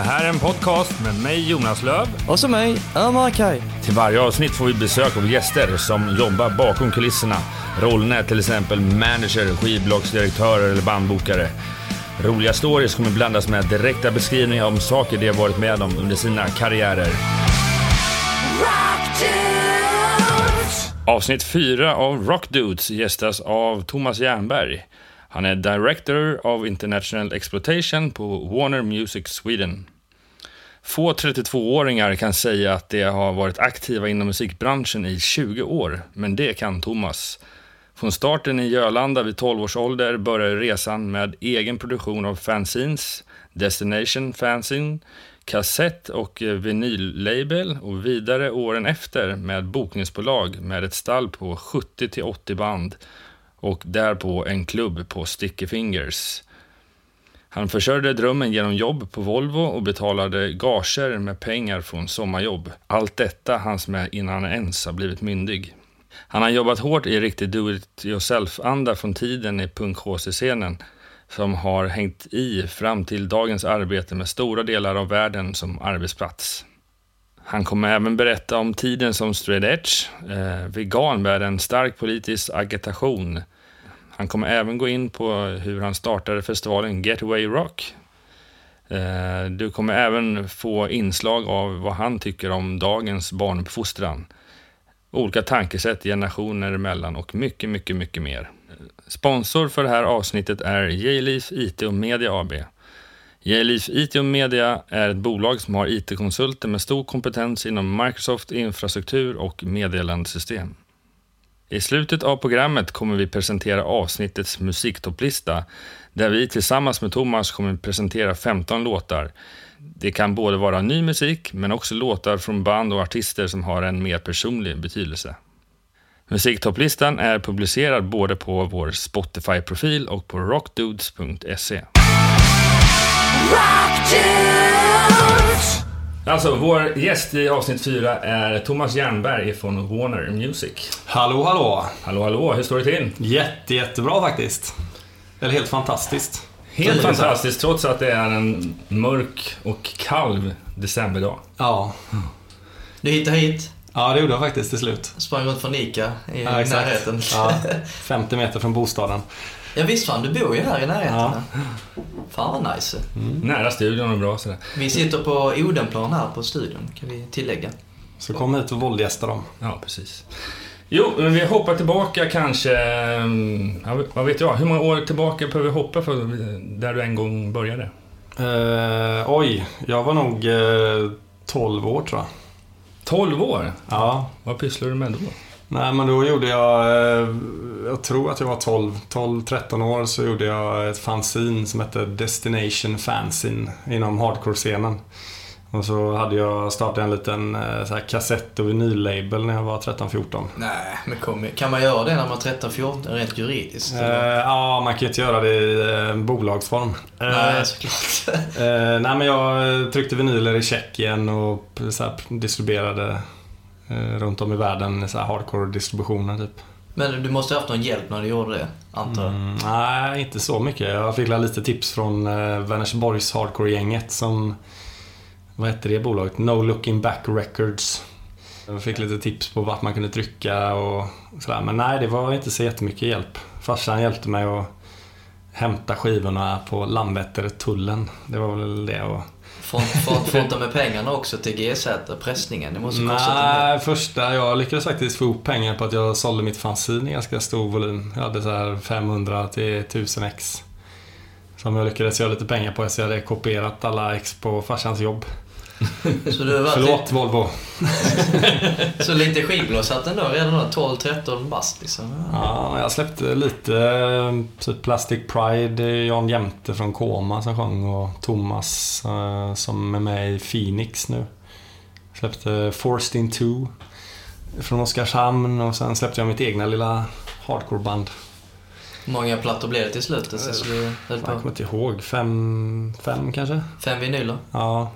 Det här är en podcast med mig Jonas Löv Och så mig, Ömer Kaj. Till varje avsnitt får vi besök av gäster som jobbar bakom kulisserna. Rollerna är till exempel manager, skivbolagsdirektörer eller bandbokare. Roliga stories kommer blandas med direkta beskrivningar om saker de har varit med om under sina karriärer. Avsnitt 4 av Rock Dudes gästas av Thomas Jernberg. Han är Director of International Exploitation på Warner Music Sweden. Få 32-åringar kan säga att de har varit aktiva inom musikbranschen i 20 år, men det kan Thomas. Från starten i Jölanda vid 12 års ålder började resan med egen produktion av fanzines, Destination Fanzine, kassett och vinyllabel och vidare åren efter med bokningsbolag med ett stall på 70 80 band och därpå en klubb på Sticky Fingers. Han försörjde drömmen genom jobb på Volvo och betalade gager med pengar från sommarjobb. Allt detta hans med innan han ens har blivit myndig. Han har jobbat hårt i riktig do-it-yourself-anda från tiden i punk scenen som har hängt i fram till dagens arbete med stora delar av världen som arbetsplats. Han kommer även berätta om tiden som straight edge, eh, vegan med en stark politisk agitation. Han kommer även gå in på hur han startade festivalen Getaway Rock. Eh, du kommer även få inslag av vad han tycker om dagens barnuppfostran. Olika tankesätt generationer emellan och mycket, mycket, mycket mer. Sponsor för det här avsnittet är J-Leaf IT och Media AB. J-Leaf IT och Media är ett bolag som har IT-konsulter med stor kompetens inom Microsoft infrastruktur och meddelandesystem. I slutet av programmet kommer vi presentera avsnittets musiktopplista där vi tillsammans med Thomas kommer presentera 15 låtar. Det kan både vara ny musik men också låtar från band och artister som har en mer personlig betydelse. Musiktopplistan är publicerad både på vår Spotify-profil och på rockdudes.se. Alltså, vår gäst i avsnitt 4 är Thomas Jernberg från Warner Music. Hallå, hallå! Hallå, hallå, hur står det till? Jätte, jättebra faktiskt. Eller helt fantastiskt. Helt fantastiskt, trots att det är en mörk och kall decemberdag. Ja. Du hittade hit, Ja, det gjorde jag faktiskt till slut. sprang runt från Ica i Ja, närheten. Ja, 50 meter från bostaden. Ja visst fan, du bor ju här i närheten. Ja. Fan vad nice. Nära studion och bra sådär. Vi sitter på Odenplan här på studion, kan vi tillägga. Så kom hit och våldgästa dem. Ja, precis. Jo, men vi hoppar tillbaka kanske, mm, ja, vad vet jag, hur många år tillbaka behöver vi hoppa för där du en gång började? Eh, oj, jag var nog eh, 12 år tror jag. 12 år? Ja. Vad pysslade du med då? Nej, men då gjorde jag... Eh, jag tror att jag var 12, 12-13 år så gjorde jag ett fanzine som hette Destination Fanzine inom hardcore-scenen. Och så hade jag startat en liten eh, så här kassett och vinyllabel när jag var 13-14. Nej, men kom. Kan man göra det när man är 13-14 rent juridiskt? Eh, ja, man kan ju inte göra det i eh, bolagsform. Nej, såklart. eh, nej, men jag tryckte vinyler i Tjeckien och så här, distribuerade runt om i världen så här hardcore-distributioner typ. Men du måste ha haft någon hjälp när du gjorde det, antar jag? Mm, nej, inte så mycket. Jag fick lite tips från eh, Vänersborgs hardcore-gänget som... Vad hette det bolaget? No Looking Back Records. Jag fick lite tips på vart man kunde trycka och sådär. Men nej, det var inte så jättemycket hjälp. Farsan hjälpte mig att hämta skivorna på Landvetter-tullen. Det var väl det. Och... Får front, fronta med pengarna också till GZ, pressningen. Det måste. Nej, första, jag lyckades faktiskt få ihop pengar på att jag sålde mitt fanzine i ganska stor volym. Jag hade så här 500 till 1000 ex. Som jag lyckades göra lite pengar på så jag hade kopierat alla ex på farsans jobb. Så har varit Förlåt Volvo. Så lite skivblåsat ändå, redan då 12-13 bast liksom. Ja, jag släppte lite eh, typ Plastic Pride, Jan Jämte från Koma som sjöng och Thomas eh, som är med i Phoenix nu. Släppte Forced In Two från Oskarshamn och sen släppte jag mitt egna lilla hardcoreband. Hur många plattor blev det till slut? Så Jag kommer inte ihåg. Fem, fem kanske? Fem vinyler? Ja.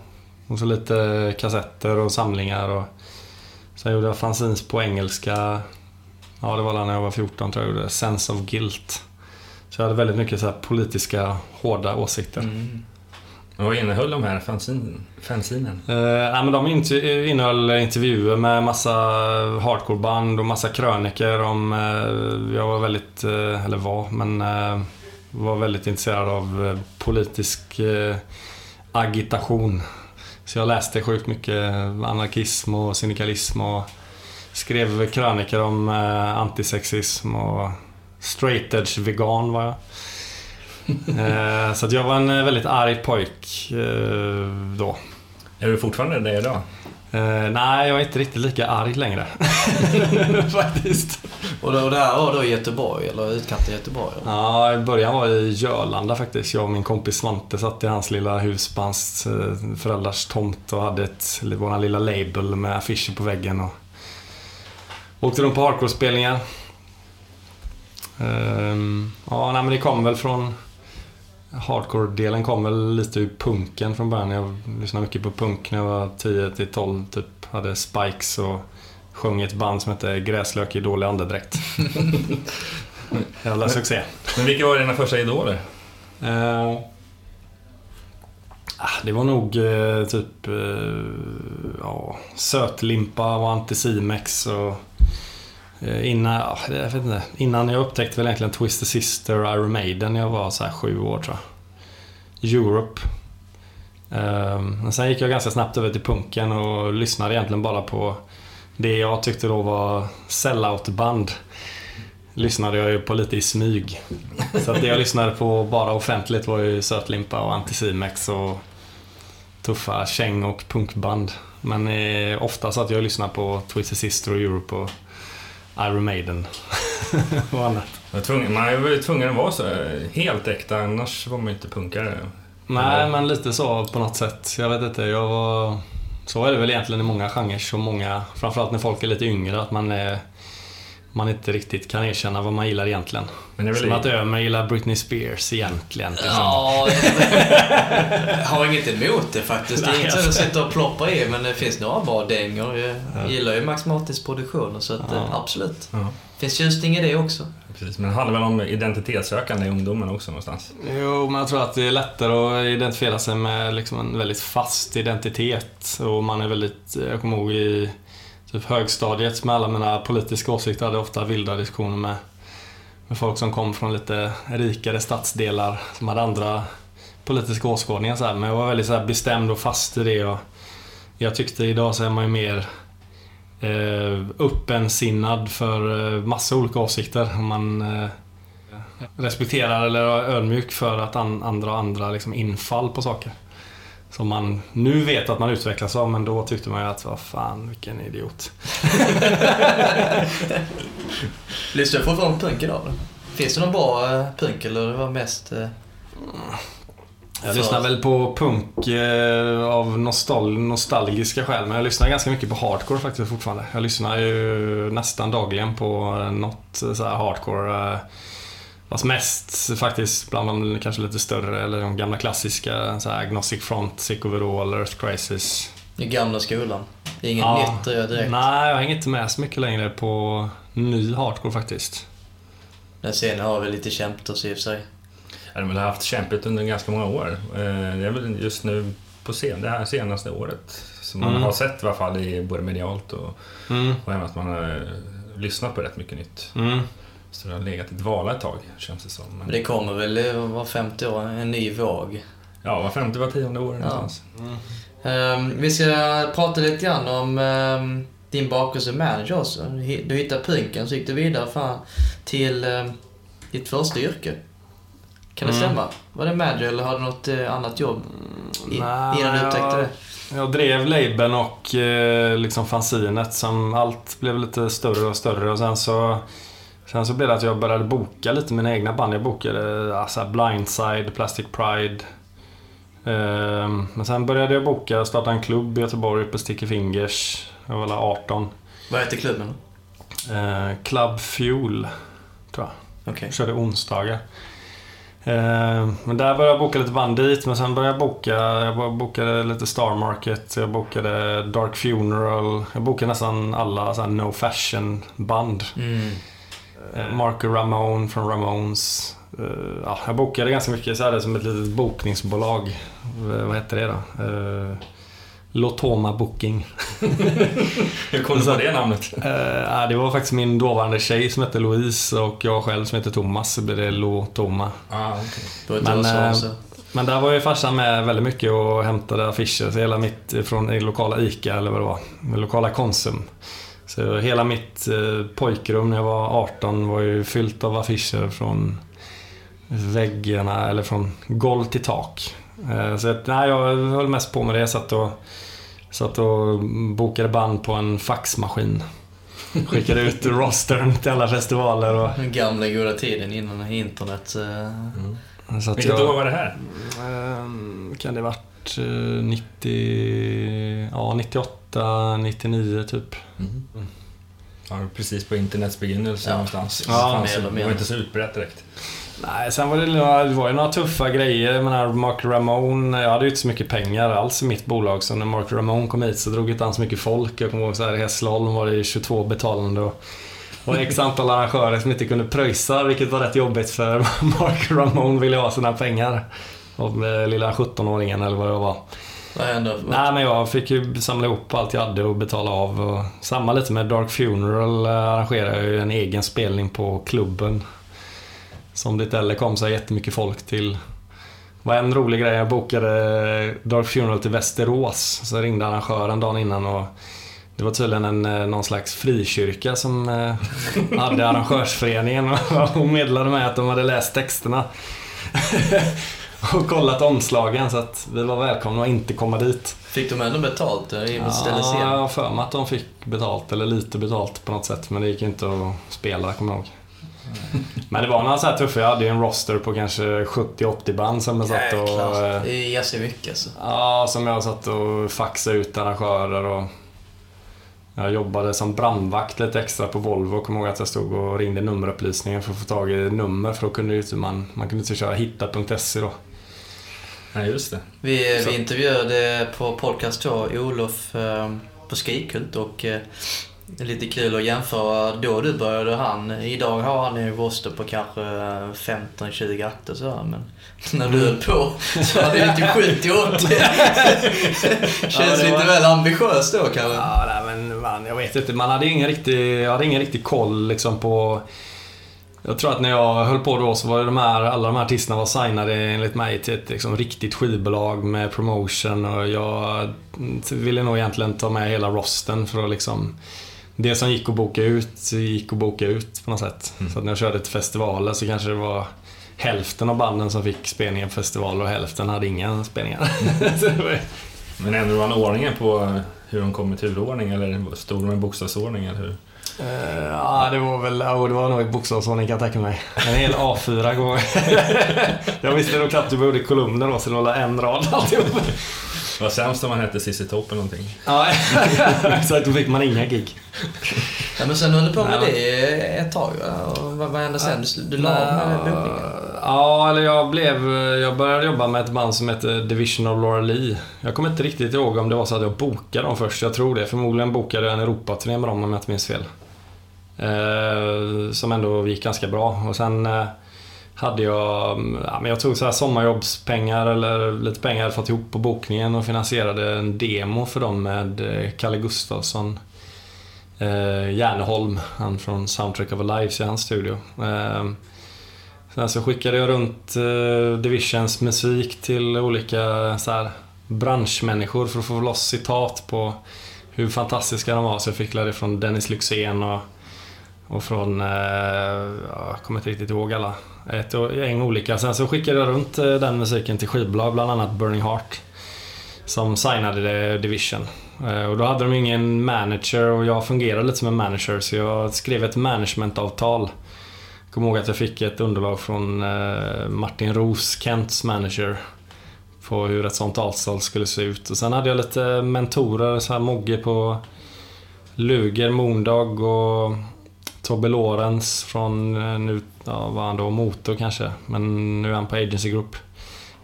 Och så lite kassetter och samlingar och sen gjorde jag fanzines på engelska. Ja, det var när jag var 14 tror jag gjorde. Sense of Guilt. Så jag hade väldigt mycket så här politiska, hårda åsikter. Mm. Vad innehöll de här fanzin, fanzinen? Eh, nej, men de innehöll intervjuer med massa hardcoreband och massa kröniker om... Eh, jag var väldigt, eh, eller var, men eh, var väldigt intresserad av eh, politisk eh, agitation. Så jag läste sjukt mycket anarkism och syndikalism och skrev kröniker om eh, antisexism och straight edge vegan var jag. Eh, så att jag var en eh, väldigt arg pojk då. Är du fortfarande det idag? Eh, nej, jag är inte riktigt lika arg längre. Faktiskt. Och, då, och det här var då i Göteborg, eller utkanten Göteborg? Eller? Ja, i början var jag i Jörlanda faktiskt. Jag och min kompis Svante satt i hans lilla hus på hans eh, föräldrars tomt och hade ett, vår lilla label med affischer på väggen. Och åkte runt på hardcore-spelningar. Ehm, ja, nej, men det kom väl från... Hardcore-delen kom väl lite ur punken från början. Jag lyssnade mycket på punk när jag var 10 till 12 typ. Hade spikes och sjöng i ett band som hette Gräslök i dålig andedräkt. Jävla succé. Men vilka var dina första idoler? Ah, det var nog eh, typ eh, ja, Sötlimpa och Anticimex och Eh, innan, ja, jag vet inte, innan jag upptäckte väl egentligen Twisted Sister och Iron Maiden när jag var så här sju år tror jag. Europe. Ehm, men sen gick jag ganska snabbt över till punken och lyssnade egentligen bara på det jag tyckte då var sellout-band lyssnade jag ju på lite i smyg. Så att det jag lyssnade på bara offentligt var ju Sötlimpa och Anticimex och tuffa käng och punkband. Men eh, ofta så att jag lyssnar på Twisted Sister och Europe och Iron Maiden och annat. Var tvungen, man var ju tvungen att vara så helt äkta, annars var man inte punkare. Nej, men lite så på något sätt. Jag vet inte, jag var... Så är det väl egentligen i många genrer och många, framförallt när folk är lite yngre, att man är man inte riktigt kan erkänna vad man gillar egentligen. Men det är väl Som att Ömer gillar Britney Spears egentligen. Liksom. Ja, jag har inget emot det faktiskt. Det är inget som jag sitter och ploppar i, men det finns några bra dängor. Jag gillar ju Max Martins produktioner, så att, Ja. absolut. Ja, finns tjusning i det också. precis. Men det handlar väl om identitetssökande i ungdomen också någonstans? Jo, men jag tror att det är lättare att identifiera sig med liksom en väldigt fast identitet. Och man är väldigt, jag kommer ihåg i typ högstadiet med alla mina politiska åsikter hade ofta vilda diskussioner med, med folk som kom från lite rikare stadsdelar som hade andra politiska åskådningar. Så här. Men jag var väldigt så här bestämd och fast i det. Och jag tyckte idag så är man ju mer eh, öppensinnad för eh, massa olika åsikter. Man eh, respekterar eller är ödmjuk för att an, andra och andra liksom infall på saker. Som man nu vet att man utvecklas av, men då tyckte man ju att vad fan, vilken idiot. Lyssnar du fortfarande på punk idag? Finns det någon bra eh, punk, eller det var mest... Eh, Jag lyssnar väl på punk eh, av nostal nostalgiska skäl, men jag lyssnar ganska mycket på hardcore faktiskt fortfarande. Jag lyssnar ju nästan dagligen på eh, något så här hardcore. Eh, fast mest faktiskt bland de kanske lite större, eller de gamla klassiska. Så här Agnostic Front, Sick Overall, Earth Crisis. I gamla skolan. Det är inget Ja. nytt direkt. Nej, jag hänger inte med så mycket längre på ny hardcore faktiskt. Den scenen har väl lite kämpat oss i och för sig. Ja, De har haft kämpigt under ganska många år. Eh, Det är väl just nu på sen, det här senaste året som man Mm. har sett i alla fall i både medialt och, Mm. och även att man har eh, lyssnat på rätt mycket nytt. Mm. Så det har legat i dvala ett tag, känns det som. Men, det kommer väl eh, var 50 år, en ny våg. ja, var femte, var tionde år någonstans. Ehm, vi ska prata lite grann om ehm, din bakgrund som manager också. Du hittade punken, så gick du vidare fan, till ehm, ditt första yrke. Kan det Mm. stämma? Var det manager eller hade du något eh, annat jobb i, Nej, innan du upptäckte jag- det? Jag drev labeln och eh, liksom fanzinet som allt blev lite större och större och sen så Sen så blev det att jag började boka lite mina egna band. Jag bokade alltså, Blindside, Plastic Pride. Ehm, men sen började jag boka, starta en klubb i Göteborg på Sticky Fingers. Jag var väl 18. Vad heter klubben? Eh, Club Fuel, tror jag. Jag körde onsdagar. Eh, Men där började jag boka lite band dit, men sen började jag boka, jag bokade lite Star Market, jag bokade Dark Funeral, jag bokade nästan alla så här no fashion band. Mm. Eh, Marco Ramone från Ramones, Eh, ja, jag bokade ganska mycket, så hade som ett litet bokningsbolag. Eh, vad hette det då? Lotoma Booking. Hur kom du på det namnet? Uh, det var faktiskt min dåvarande tjej som hette Louise och jag själv som hette Thomas. Så blev det Lotoma. Ah, okay. Men, uh, men där var ju farsan med väldigt mycket och hämtade affischer. Så hela mitt, från det lokala ICA eller vad det var. Lokala Konsum. Så hela mitt eh, pojkrum när jag var 18 var ju fyllt av affischer från väggarna eller från golv till tak. Eh, så att, nej, jag höll mest på med det. Jag satt och, satt och bokade band på en faxmaskin. Skickade ut rostern till alla festivaler. Och... Den gamla goda tiden innan internet. Eh. Mm. Vilket jag, år var det här? Kan det varit 90... Ja, 98, 99 typ. Mm. Ja, precis på internets begynnelse ja. någonstans. Ja, det var inte så utbrett direkt. Nej, sen var det, det var ju några tuffa grejer. Jag menar, Mark Ramone, jag hade ju inte så mycket pengar alls i mitt bolag. Så när Mark Ramone kom hit så drog inte han så mycket folk. Jag kommer ihåg så här, i Hässleholm var det 22 betalande. Och, och x antal arrangörer som inte kunde pröjsa, vilket var rätt jobbigt för Mark Ramone ville ha sina pengar. Av eh, lilla 17-åringen eller vad det var. Vad hände? Nej, men jag fick ju samla ihop allt jag hade och betala av. Och samma lite med Dark Funeral eh, arrangerade jag ju en egen spelning på klubben. Som det eller kom så jättemycket folk till. Det var en rolig grej. Jag bokade Dark Funeral till Västerås. Så ringde arrangören dagen innan och det var tydligen en, eh, någon slags frikyrka som eh, hade arrangörsföreningen och meddelade mig att de hade läst texterna. och kollat omslagen så att vi var välkomna att inte komma dit. Fick de ändå betalt Ja, jag har för mig att de fick betalt, eller lite betalt på något sätt. Men det gick inte att spela, kommer jag ihåg. Men det var några så här tuffa, jag hade ju en roster på kanske 70-80 band som jag satt och... Jäklar, det ger sig mycket alltså. Ja, som jag satt och faxade ut arrangörer och... Jag jobbade som brandvakt lite extra på Volvo. Kommer ihåg att jag stod och ringde nummerupplysningen för att få tag i nummer för då kunde inte man, man kunde inte köra hitta.se då. Nej, just det. Vi, vi intervjuade på podcast 2 Olof eh, på Skrikult och eh, det är lite kul att jämföra då du började och han. Idag har han en roster på kanske 15-20 akter så men när du höll på så var det lite 70-80. Känns ja, lite var... väl ambitiöst då kanske. Ja, nej, men man, jag vet inte. Man hade ingen riktig, jag hade ingen riktig koll liksom på jag tror att när jag höll på då så var det de här, alla de här artisterna var signade enligt mig till ett liksom, riktigt skivbolag med promotion och jag ville nog egentligen ta med hela rosten för att liksom det som gick att boka ut, gick att boka ut på något sätt. Mm. Så när jag körde till festivaler så kanske det var hälften av banden som fick spelningar på festivaler och hälften hade inga spelningar. Men ändå var ordningen på hur de kom i turordning eller stod de i bokstavsordning eller hur? Uh, ja, det var väl, oh, det var nog i bokstavsordning kan jag tänka mig. En hel A4 går. jag visste nog knappt du behövde kolumner då, så det var en rad alltihop. Vad sämst om man hette Cissi Topp eller någonting. Ja, exakt. Då fick man inga gig. Ja, men sen höll du på med det ett tag va? vad, vad hände sen? Du, du la av med bokningen? Ja, eller jag blev... Jag började jobba med ett band som heter Division of Laura Lee. Jag kommer inte riktigt ihåg om det var så att jag bokade dem först. Jag tror det. Förmodligen bokade jag en Europaturné med dem om jag inte minns fel. Eh, som ändå gick ganska bra. Och sen... Eh, hade jag, mm, ja, men jag tog så här sommarjobbspengar eller lite pengar jag hade fått ihop på bokningen och finansierade en demo för dem med eh, Kalle Gustafsson. Eh, Järneholm, han från Soundtrack of a Life i hans studio. Eh, sen så skickade jag runt eh, Divisions musik till olika så här, branschmänniskor för att få loss citat på hur fantastiska de var. Så jag fick det från Dennis Lyxzén och, och från, eh, jag kommer inte riktigt ihåg alla ett gäng olika. Sen så skickade jag runt eh, den musiken till skivbolag, bland annat Burning Heart. Som signade Division. Eh, och då hade de ingen manager och jag fungerade lite som en manager så jag skrev ett managementavtal. Jag kommer ihåg att jag fick ett underlag från Martin Roos, Kents manager. På hur ett sånt avtal skulle se ut. Och sen hade jag lite mentorer, så här Mogge på Luger, Moondog och Tobbe Lorenz från, eh, nu ja, var han då motor kanske, men nu är han på Agency Group.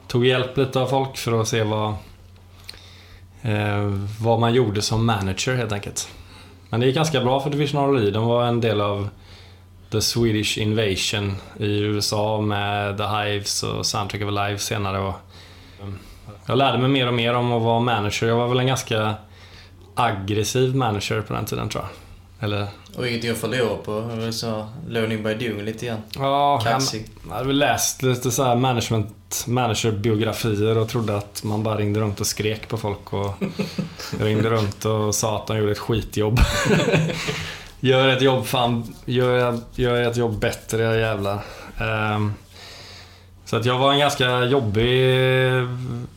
Tog hjälp lite av folk för att se vad, eh, vad man gjorde som manager helt enkelt. Men det gick ganska bra för Division Lee. De var en del av The Swedish Invasion i USA med The Hives och Soundtrack of Alive senare. Och, eh, jag lärde mig mer och mer om att vara manager. Jag var väl en ganska aggressiv manager på den tiden tror jag. Eller, Och ingenting att förlora på. Så learning by doing lite grann. ja, jag, Kaxig. jag hade väl läst lite så här management, managerbiografier och trodde att man bara ringde runt och skrek på folk och ringde runt och sa att de gjorde ett skitjobb. gör ett jobb fan, gör, gör ett jobb bättre jävlar. Ehm, så att jag var en ganska jobbig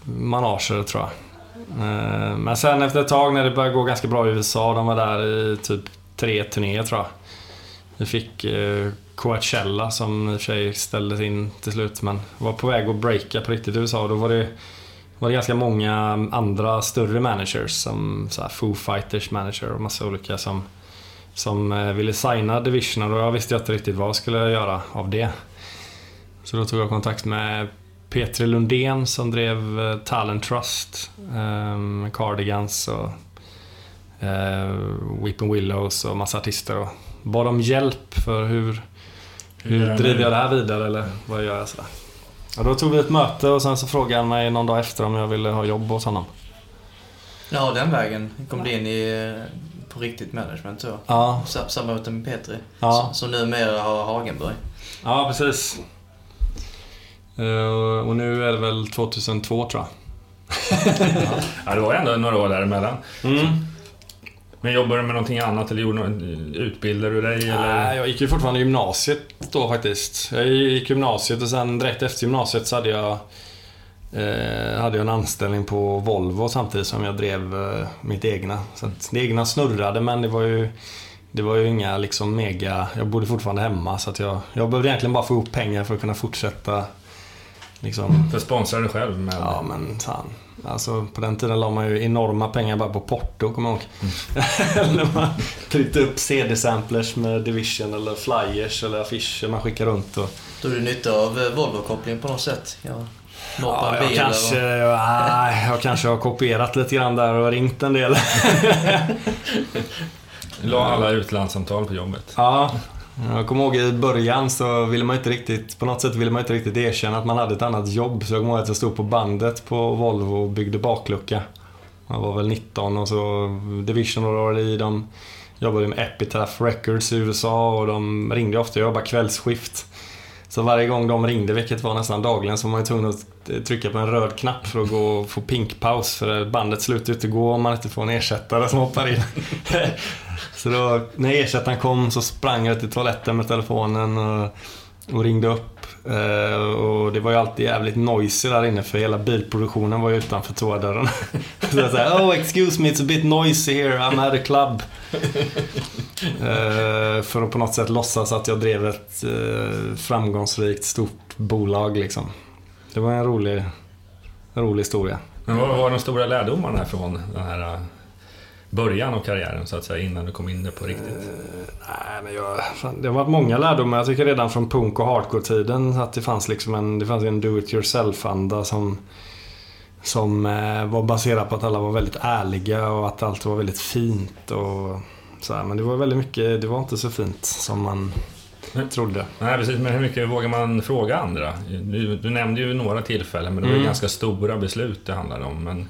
manager tror jag. Ehm, men sen efter ett tag när det började gå ganska bra i USA, de var där i typ tre turnéer tror jag. Vi fick eh, Coachella som i och för sig ställdes in till slut men var på väg att breaka på riktigt i USA och då var det, var det ganska många andra större managers som så här Foo Fighters manager och massa olika som, som eh, ville signa divisionen. och jag visste inte riktigt vad jag skulle göra av det. Så då tog jag kontakt med Petri Lundén som drev eh, Talent Trust, eh, Cardigans och eh, Weeping Willows och massa artister och bad om hjälp för hur, Hur jag driver jag det här vidare eller vad gör jag sådär. Och då tog vi ett möte och sen så frågade han mig någon dag efter om jag ville ha jobb hos honom. Ja, den vägen kom du in i eh, på riktigt management så. Ja, Sa- Samarbete med Petri. Ja. Som, som numera har Hagenberg. ja precis. Eh, och nu är det väl 2002 tror jag. Ja, det var ändå några år däremellan. Mm. Men jobbade du med någonting annat eller gjorde något, utbildade du dig? Nej, Eller? jag gick ju fortfarande gymnasiet då faktiskt. Jag gick gymnasiet och sen direkt efter gymnasiet så hade jag, eh, hade jag en anställning på Volvo samtidigt som jag drev eh, mitt egna. Så att det egna snurrade men det var ju det var ju inga liksom mega... Jag bodde fortfarande hemma så att jag, jag behövde egentligen bara få ihop pengar för att kunna fortsätta liksom För sponsra dig själv med... Ja men fan. Alltså på den tiden la man ju enorma pengar bara på porto, kommer jag ihåg. När man tryckte upp CD-samplers med Division eller flyers eller affischer man skickade runt. Och, Tog du nytta av eh, Volvo-kopplingen på något sätt? Ja. Ja, jag, kanske, nej, jag kanske har kopierat lite grann där och ringt en del. La alla utlandssamtal på jobbet. Ja, jag kommer ihåg i början så ville man inte riktigt, på något sätt ville man inte riktigt erkänna att man hade ett annat jobb. Så jag kommer ihåg att jag stod på bandet på Volvo och byggde baklucka. Jag var väl 19 och så Division och e, de jobbade med Epitaph Records i USA och de ringde ofta, jag jobbade kvällsskift. Så varje gång de ringde, vilket var nästan dagligen, så var man ju tvungen att trycka på en röd knapp för att gå och få pinkpaus. För bandet slutar inte gå om man inte får en ersättare som hoppar in. Så då, när ersättaren kom så sprang jag till toaletten med telefonen och, och ringde upp. Eh, och det var ju alltid jävligt noisy där inne för hela bilproduktionen var ju utanför toadörren. så jag sa Oh excuse me, it's a bit noisy here, I'm at a club. eh, för att på något sätt låtsas att jag drev ett eh, framgångsrikt stort bolag liksom. Det var en rolig, en rolig historia. Men vad var de stora lärdomarna från den här början av karriären så att säga, innan du kom in där på riktigt? Nej, men jag, det har varit många lärdomar. Jag tycker redan från punk och hardcore-tiden att det fanns liksom en, det fanns en do it yourself-anda som, som eh, var baserad på att alla var väldigt ärliga och att allt var väldigt fint. Och, så här, men det var väldigt mycket, det var inte så fint som man Nej. trodde. Nej, precis. Men hur mycket vågar man fråga andra? Du, du nämnde ju några tillfällen, men det var ju Mm. ganska stora beslut det handlade om. Men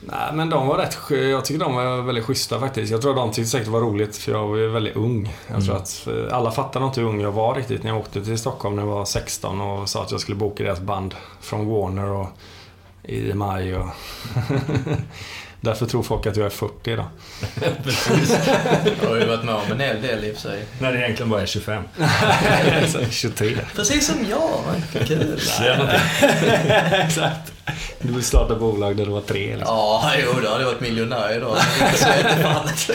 Nej, men de var rätt Jag tycker de var väldigt schyssta faktiskt. Jag tror de tyckte säkert det var roligt för jag var ju väldigt ung. Jag tror Mm. att eh, alla fattade inte hur ung jag var riktigt när jag åkte till Stockholm när jag var 16 och sa att jag skulle boka deras band från Warner och i maj och... Därför tror folk att jag är 40 idag. Jag har ju varit med om en hel del i och för sig. när det egentligen bara är 25. Så 23. Precis som jag. vad Kul. Exakt. Du vill starta bolag där du var tre liksom. Ja, jo, då hade jag varit miljonär idag. Så är inte fallet.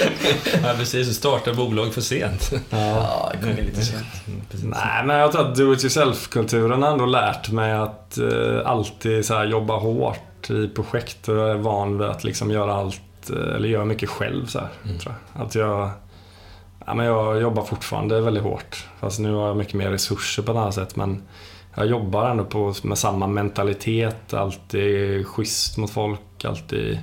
Ja, precis. Du startar bolag för sent. Ja. Ja, det kom in lite sent. Precis. Nej, men jag tror att do it yourself-kulturen har ändå lärt mig att eh, alltid så här, jobba hårt i projekt och jag är van vid att liksom göra allt, eller göra mycket själv. Så här, Mm. jag. Att jag, ja, men jag jobbar fortfarande väldigt hårt. Fast nu har jag mycket mer resurser på ett annat sätt. Men jag jobbar ändå på, med samma mentalitet, alltid schysst mot folk, alltid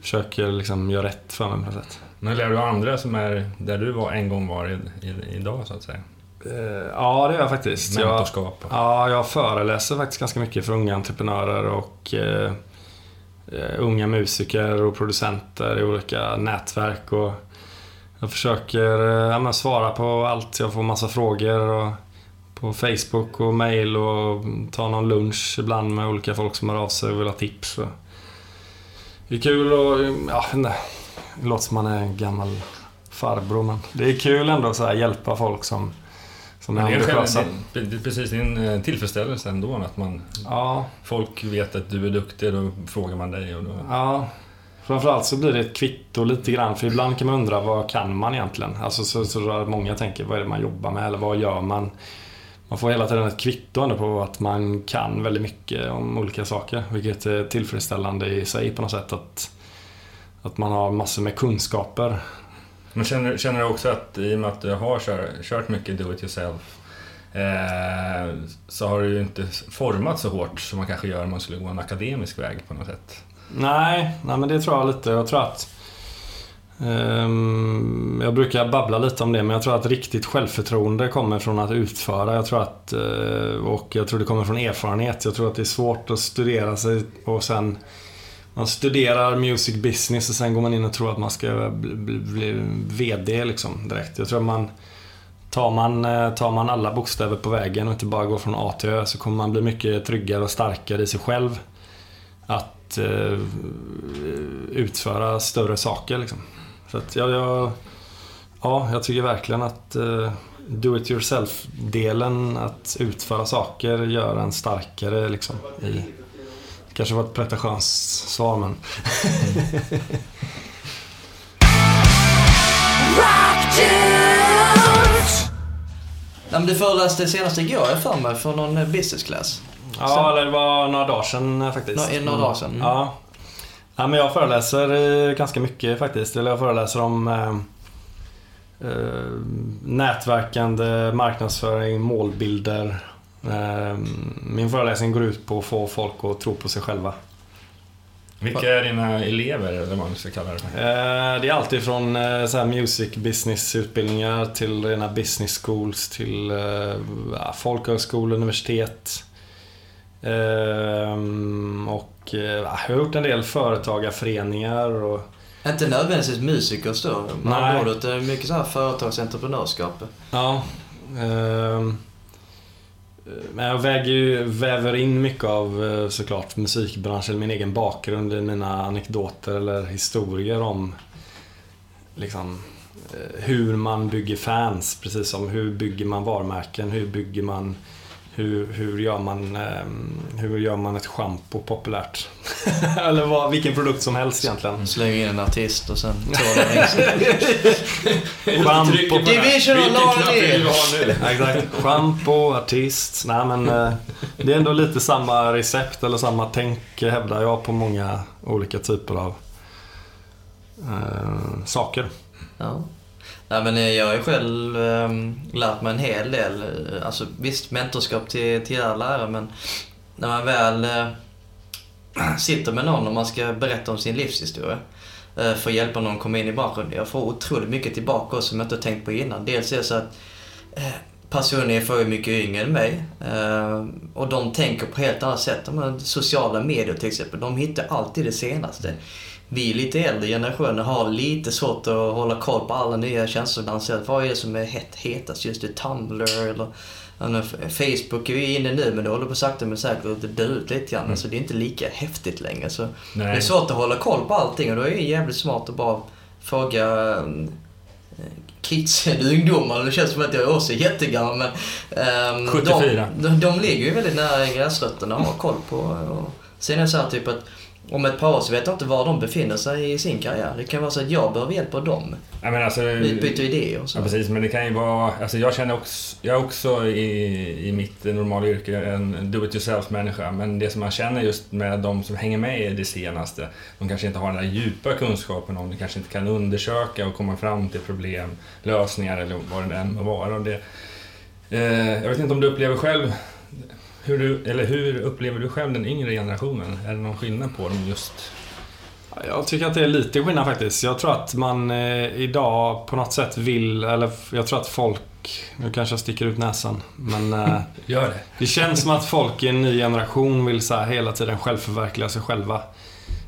försöker liksom göra rätt för mig på något sätt. Men lär du andra som är där du var en gång var i, i, idag, så att säga? Eh, ja, det gör jag faktiskt. Jag, Mentorskap. ja, jag föreläser faktiskt ganska mycket för unga entreprenörer och eh, Eh, unga musiker och producenter i olika nätverk. Och jag försöker eh, ja, men svara på allt. Jag får massa frågor och, på Facebook och mail och ta någon lunch ibland med olika folk som hör av sig och vill ha tips. Det är kul och ja, nej, det låter som man är en gammal farbror men det är kul ändå att hjälpa folk som, som är det ambitiösa. det- det precis det är en eh, tillfredsställelse ändå att man, Ja, folk vet att du är duktig, då frågar man dig och då... Ja, framförallt så blir det ett kvitto lite grann. För ibland kan man undra vad kan man egentligen? Alltså så, så många tänker vad är det man jobbar med eller vad gör man? Man får hela tiden ett kvitto på att man kan väldigt mycket om olika saker. Vilket är tillfredsställande i sig på något sätt. Att, att man har massor med kunskaper. Men känner, känner du också att i och med att du har kör, kört mycket do it yourself eh, så har du ju inte format så hårt som man kanske gör om man skulle gå en akademisk väg på något sätt. Nej, nej men det tror jag lite. Jag tror att... um, jag brukar babbla lite om det, men jag tror att riktigt självförtroende kommer från att utföra. Jag tror att... Eh, och jag tror det kommer från erfarenhet. Jag tror att det är svårt att studera sig och sen... Man studerar music business och sen går man in och tror att man ska bli, bli, bli VD liksom direkt. Jag tror att man... Tar man, eh, tar man alla bokstäver på vägen och inte bara går från A till Ö så kommer man bli mycket tryggare och starkare i sig själv. Att eh, utföra större saker liksom. Så att jag, jag, ja, jag tycker verkligen att eh, do it yourself-delen, att utföra saker, gör en starkare liksom. I, kanske var ett pretentiöst svar men... Nej, men du föreläste senast igår, jag för mig, för någon eh, business class. Ja, eller det var några dagar sedan eh, faktiskt. Nå- några dagar sedan, mm. Ja. ja. men jag föreläser eh, ganska mycket faktiskt. Eller jag föreläser om eh, nätverkande, marknadsföring, målbilder. Eh, min föreläsning går ut på att få folk att tro på sig själva. Vilka är dina elever, eller vad man ska kalla det? Eh, Det är alltid från eh, så här music business utbildningar till rena business schools till eh, ja, folkhögskolor, universitet. Ehm, Och ja, jag har gjort en del företagarföreningar och Inte nödvändigtvis musikers då, Nej. man går utan mycket så här företagsentreprenörskap. Ja. ehm, Eh, men jag väger ju, väver in mycket av eh, såklart musikbranschen, min egen bakgrund i mina anekdoter eller historier om liksom eh, hur man bygger fans, precis som hur bygger man varumärken, hur bygger man hur, hur, gör man, ehm, hur gör man ett schampo populärt? Eller vad, vilken produkt som helst egentligen. Slänger in en artist och sen tar det längs. Schampo. Division of Law Exakt. Shampoo, artist. Nej men eh, det är ändå lite samma recept eller samma tänk hävdar jag på många olika typer av eh, saker. Ja. Nej, men jag har ju själv um, lärt mig en hel del. Eh, alltså, visst, mentorskap till, till era lärare, men när man väl eh, sitter med någon och man ska berätta om sin livshistoria eh, för att hjälpa någon komma in i branschen. Jag får otroligt mycket tillbaka också som jag inte tänkt på innan. Dels är det så att eh, personer är för mycket yngre än mig eh, och de tänker på helt annat sätt. De sociala medier till exempel, de hittar alltid det senaste. Vi lite äldre generationer har lite svårt att hålla koll på alla nya tjänster som lanseras. Vad är det som är hett, hetast just nu? Tumblr eller Facebook är vi inne nu men det håller på sakta men säkert att dö ut lite grann. Mm. Så det är inte lika häftigt längre. Så det är svårt att hålla koll på allting och då är det jävligt smart att bara fråga eh, kidsen, ungdomar. Det känns som att jag är också jättegammal men... ehm, 74. De, de, de ligger ju väldigt nära gräsrötterna och har koll på. Och sen är det så här typ att om ett par år så vet jag inte var de befinner sig i sin karriär. Det kan vara så att jag behöver hjälp av dem. Ja, men alltså, Utbyta idéer och så. Ja, precis. Men det kan ju vara... Alltså jag känner också... Jag är också i, i mitt normala yrke en do-it-yourself-människa. Men det som man känner just med de som hänger med i det senaste, de kanske inte har den där djupa kunskapen om det, kanske inte kan undersöka och komma fram till problem, lösningar eller vad det än må vara. Det, eh, jag vet inte om du upplever själv hur du, eller hur upplever du själv den yngre generationen? Är det någon skillnad på dem just? Jag tycker att det är lite skillnad faktiskt. Jag tror att man eh, idag på något sätt vill, eller jag tror att folk nu kanske jag sticker ut näsan, men eh, Gör det. det känns som att folk i en ny generation vill så hela tiden självförverkliga sig själva.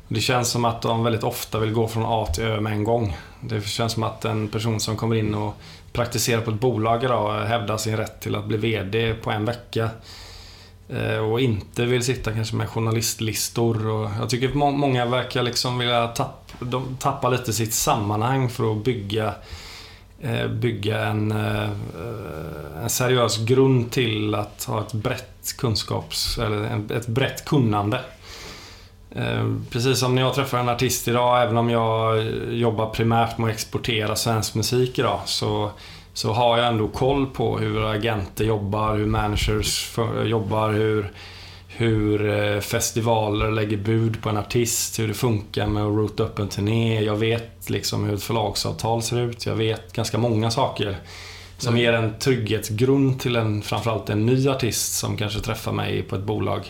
Det känns som att de väldigt ofta vill gå från A till Ö med en gång. Det känns som att en person som kommer in och praktiserar på ett bolag idag hävdar sin rätt till att bli VD på en vecka. Eh, och inte vill sitta kanske med journalistlistor. Och jag tycker må- många verkar liksom vilja tappa, de tappa lite sitt sammanhang för att bygga eh, bygga en, eh, en seriös grund till att ha ett brett kunskaps eller en- ett brett kunnande. Eh, Precis som när jag träffar en artist idag, även om jag jobbar primärt med att exportera svensk musik idag, så, så har jag ändå koll på hur agenter jobbar, hur managers jobbar, hur, hur eh, festivaler lägger bud på en artist, hur det funkar med att rota upp en turné. Jag vet liksom hur ett förlagsavtal ser ut. Jag vet ganska många saker som Mm. ger en trygghetsgrund till en, framförallt en ny artist som kanske träffar mig på ett bolag.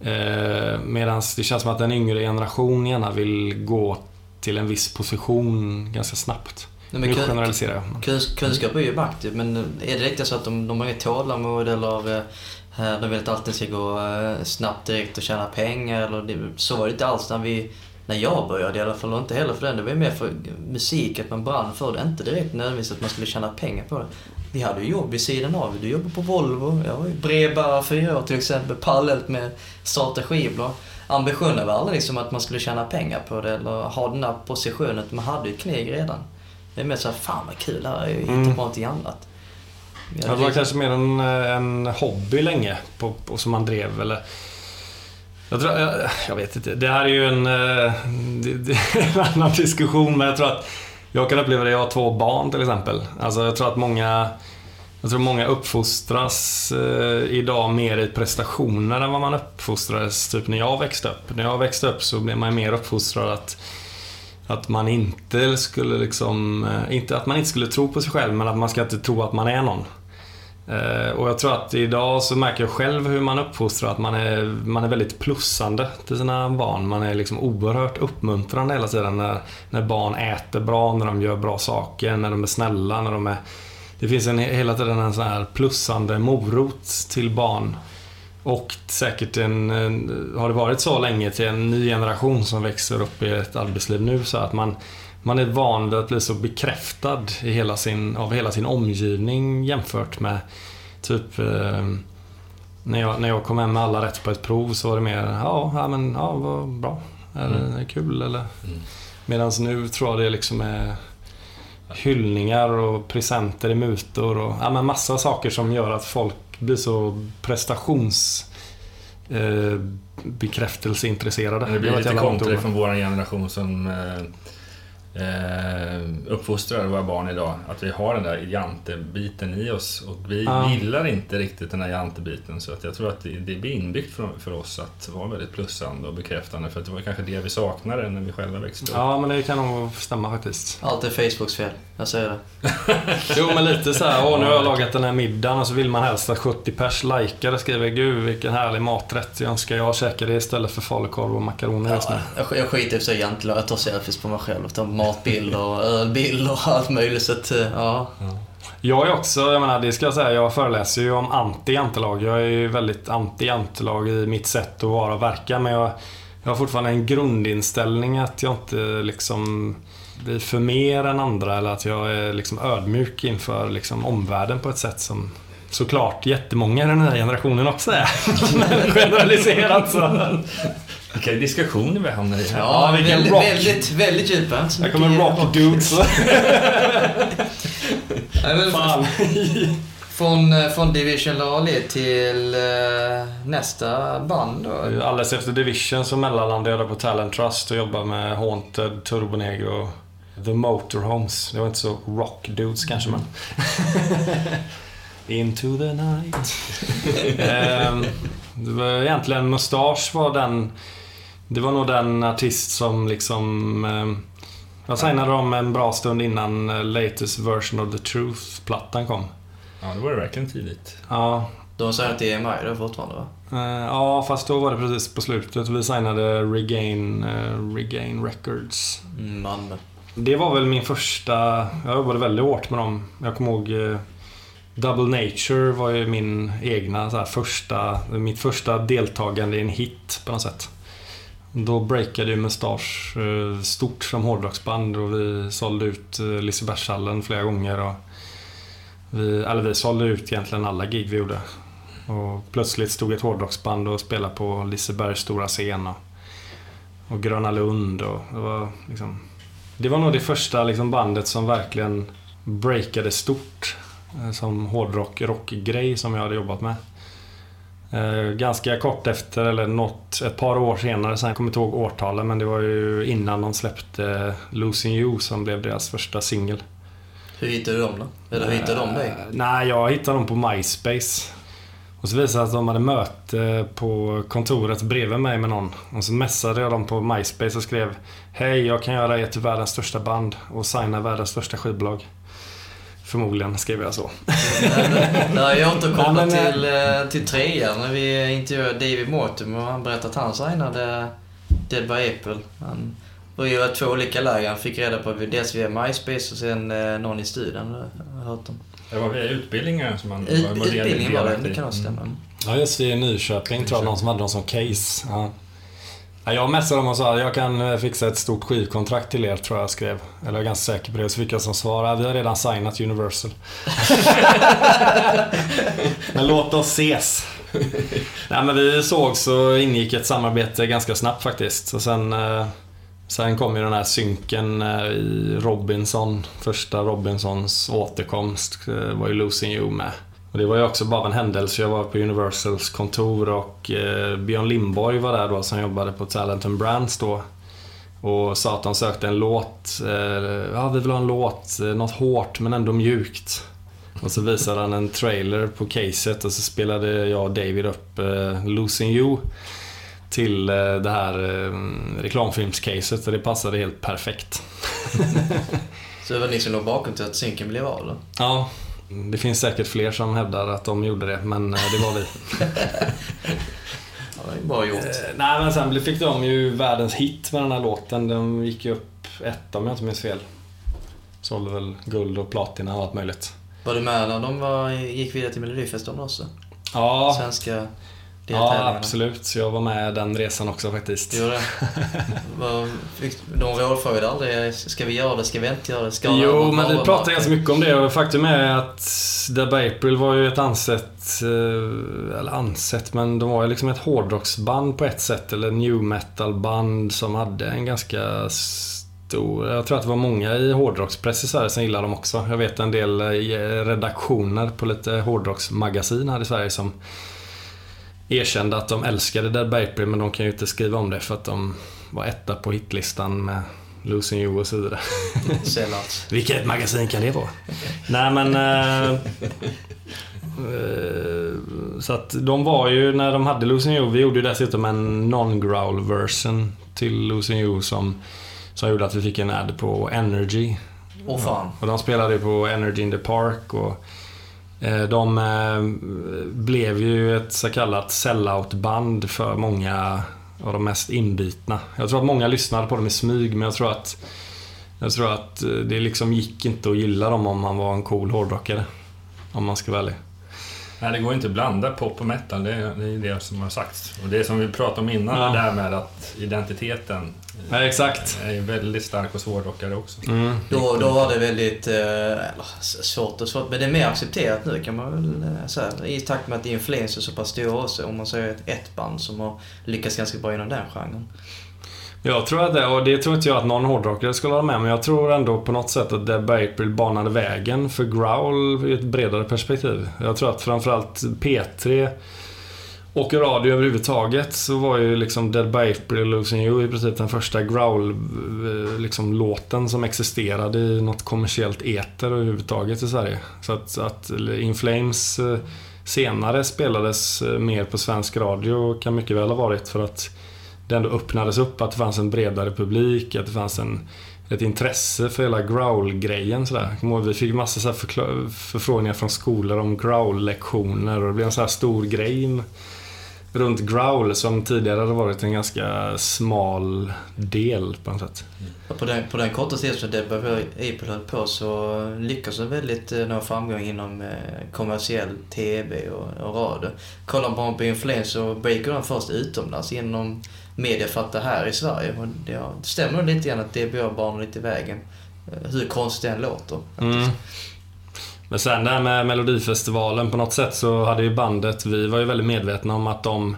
Eh, Medan det känns som att en yngre generation gärna vill gå till en viss position ganska snabbt. Nej, Nu generaliserar jag. Kunsk, kunskap är ju makt ju, men är det riktigt så att de, de har inget tålamod eller eh, de vill att allting ska gå eh, snabbt direkt och tjäna pengar? Eller det, så var det inte alls när, vi, när jag började i alla fall, och inte heller för den. Det var ju mer för musik, att man brann för det. Inte direkt nödvändigtvis att man skulle tjäna pengar på det. Vi hade ju jobb vid sidan av. Du jobbade på Volvo, jag var ju brevbärare fyra år till exempel, parallellt med starta skivbolag. Ambitionen var aldrig liksom att man skulle tjäna pengar på det eller ha den där positionen. Man hade ju kneg redan. Det är mer såhär, fan vad kul, här är ju hitta Mm. på någonting annat. Vi Ja, hade det var kanske mer en, en hobby länge på, på, som man drev. Eller, jag, tror, jag, jag vet inte. Det här är ju en, eh, det, det är en annan diskussion. Men jag tror att jag kan uppleva det. Jag har två barn till exempel. Alltså, jag tror att många jag tror många uppfostras eh, idag mer i prestationer än vad man uppfostrades typ när jag växte upp. När jag växte upp så blev man mer uppfostrad att att man inte skulle liksom, eh, inte att man inte skulle tro på sig själv men att man ska inte tro att man är någon. Eh, och jag tror att idag så märker jag själv hur man uppfostrar att man är, man är väldigt plussande till sina barn. Man är liksom oerhört uppmuntrande hela tiden när, när barn äter bra, när de gör bra saker, när de är snälla, när de är... Det finns en, hela tiden en sån här plussande morot till barn. Och säkert en, en, har det varit så länge till en ny generation som växer upp i ett arbetsliv nu så att man, man är van vid att bli så bekräftad i hela sin, av hela sin omgivning jämfört med typ eh, när, jag, när jag kom hem med alla rätt på ett prov så var det mer ja, ja men ja, vad bra. Är det, Mm. kul eller? Mm. Medan nu tror jag det liksom är hyllningar och presenter i mutor och ja, men massa saker som gör att folk blir så prestations eh, bekräftelseintresserade. Det blir lite kontra från vår generation som eh, eh, uppfostrar våra barn idag. Att vi har den där jantebiten i oss och vi Ja. gillar inte riktigt den där jantebiten. Så att jag tror att det, det blir inbyggt för, för oss att vara väldigt plussande och bekräftande. För att det var kanske det vi saknade när vi själva växte upp. Ja, men det kan nog stämma faktiskt. Allt är Facebooks fel, jag säger det. Jo, men lite så här, åh nu har jag lagat den här middagen och så vill man helst att 70 pers likar och skriver Gud vilken härlig maträtt. Jag önskar jag käkar det istället för falukorv och makaroner just nu. Ja, jag, jag skiter i egentligen jag tar selfies på mig själv. Matbilder och ölbilder och allt möjligt. Så att, eh, ja. Jag är också, jag menar det ska jag säga, jag föreläser ju om anti-jantelag. Jag är ju väldigt anti-jantelag i mitt sätt att vara och verka. Men jag, jag har fortfarande en grundinställning att jag inte liksom blir för mer än andra eller att jag är liksom ödmjuk inför liksom omvärlden på ett sätt som såklart jättemånga i den här generationen också är. Generaliserat så. Vilka diskussioner vi hamnar i här. Ja, vilken väldigt, rock. väldigt, väldigt djupa. Så Här kommer rock dudes. Fan. Från, eh, från Division Lali till eh, nästa band då. Alldeles efter Division så mellanlandade jag på Talent Trust och jobbade med Haunted, Turbo Negro, The Motorhomes. Det var inte så rock dudes kanske men... Into the night. Ehm, det var egentligen Mustache var den... Det var nog den artist som liksom... ehm, jag signade dem en bra stund innan eh, latest version of the Truth-plattan kom. Ja, det var det verkligen tidigt. Ja, De säger till EMI då fortfarande va? Eh, ja, fast då var det precis på slutet. Vi signade Regain, eh, Regain Records. Mm, Malmö. Det var väl min första... Jag jobbade väldigt hårt med dem. Jag kommer ihåg... Double Nature var ju min egna så här, första, mitt första deltagande i en hit på något sätt. Då breakade ju Mustasch eh, stort som hårdrocksband och vi sålde ut eh, Lisebergshallen flera gånger. Och vi, eller vi sålde ut egentligen alla gig vi gjorde. Och plötsligt stod ett hårdrocksband och spelade på Lisebergs stora scen. Och, och Gröna Lund och det var liksom... Det var nog det första liksom, bandet som verkligen breakade stort eh, Som hårdrock, rockgrej som jag hade jobbat med. Eh, Ganska kort efter, eller något, ett par år senare, sen jag kommer inte ihåg årtalen, men det var ju innan de släppte Losing You som blev deras första singel. Hur hittade du dem då? Eller hur hittade de dig? Eh, Nej, jag hittade dem på MySpace. Och så visade det sig att de hade möte på kontoret bredvid mig med någon. Och så messade jag dem på MySpace och skrev Hej, jag kan göra er till världens största band och signa världens största skivbolag. Förmodligen skrev jag så. När jag återkommer Ja, men, till, eh, till trean när vi intervjuade David Mortimer och han berättade att han signade Dead by April. Han var ju två olika läger. Han fick reda på dels via MySpace och sen eh, någon i studion. Jag har hört om. Det var via utbildningar som Ut, var utbildningen var det, det kan nog stämma. Mm. Ja, just det. I Nyköping tror jag någon som hade dem som case. Ja. Ja, jag messade dem och sa att jag kan eh, fixa ett stort skivkontrakt till er, tror jag skrev. Eller jag är ganska säker på det. Så fick jag som svar vi har redan signat Universal. men låt oss ses. Nej, men vi sågs och ingick ett samarbete ganska snabbt faktiskt. Och sen, eh, sen kom ju den här synken eh, i Robinson. Första Robinsons återkomst var ju Losing You med. Och det var ju också bara en händelse. Jag var på Universals kontor och eh, Björn Lindborg var där då som jobbade på Talent and Brands då. Och sa att de sökte en låt. Eh, ja, vi vill ha en låt. eh, Något hårt men ändå mjukt. Och så visade han en trailer på caset och så spelade jag och David upp eh, Losing You till eh, det här eh, reklamfilmscaset och det passade helt perfekt. Så det var ni som låg bakom till att synken blev av då? Ja, det finns säkert fler som hävdar att de gjorde det, men eh, det var vi. Ja, det är bra gjort. Eh, nej, men sen fick de ju världens hit med den här låten. De gick ju upp ett om jag inte minns fel. Sålde väl guld och platina och allt möjligt. Var du med när de var, gick vidare till Melodifestivalen också? Ja, Svenska ja absolut. Så jag var med den resan också faktiskt. Gjorde det? De rådfrågade aldrig, ska vi göra det, ska vi inte göra det? Ska Jo, men vi pratade ganska mycket om det och faktum är att Dead by April var ju ett ansett, eh, eller ansett, men de var ju liksom ett hårdrocksband på ett sätt, eller new metal-band som hade en ganska stor... Jag tror att det var många i hårdrockspress i Sverige som gillade dem också. Jag vet en del eh, redaktioner på lite hårdrocksmagasin här i Sverige som erkände att de älskade Dead by April, men de kan ju inte skriva om det för att de var etta på hitlistan med Losing You och så vidare. Vilket magasin kan det vara? Nej men... Eh, eh, så att de var ju, när de hade Losing You, vi gjorde ju dessutom en non-growl version till Losing You som, som gjorde att vi fick en ad på Energy. Åh fan. Och de spelade ju på Energy in the Park och Eh, de eh, blev ju ett så kallat sellout-band för många av de mest inbitna. Jag tror att många lyssnade på dem i smyg men jag tror att jag tror att eh, det liksom gick inte att gilla dem om man var en cool hårdrockare. Om man ska vara ärlig. Nej, det går inte att blanda pop och metal. Det är, det är det som har sagts. Och det som vi pratade om innan, Ja. det där med att identiteten Nej, exakt. är väldigt stark hos hårdrockare också. Mm. Då, då var det väldigt, eh, svårt och svårt, men det är mer accepterat nu kan man väl eh, säga. I takt med att Influence är så pass stora också, om man säger ett, ett band som har lyckats ganska bra inom den genren. Jag tror att det, och det tror inte jag att någon hårdrockare skulle hålla med men jag tror ändå på något sätt att Dead by April banade vägen för growl i ett bredare perspektiv. Jag tror att framförallt P3 och radio överhuvudtaget så var ju liksom Dead by April och Losing You i princip den första growl-låten eh, liksom, som existerade i något kommersiellt eter överhuvudtaget i Sverige. Så att, att In Flames eh, senare spelades eh, mer på svensk radio kan mycket väl ha varit för att det ändå öppnades upp, att det fanns en bredare publik, att det fanns en, ett intresse för hela growl-grejen. Sådär. Vi fick massa så förkla- förfrågningar från skolor om growl-lektioner och det blev en så här stor grej runt Growl som tidigare hade varit en ganska smal del på något sätt. Mm. på den, på den korta tiden som Deborah Apel höll på så lyckades de väldigt eh, nå framgång inom eh, kommersiell TV och, och radio. Kollar man på Influence så breakar de först utomlands genom mediafatta här i Sverige. Och det, stämmer lite grann att DBA banar lite i vägen. Eh, hur konstigt det än låter. Mm. Men sen det här med Melodifestivalen, på något sätt så hade ju bandet, vi var ju väldigt medvetna om att de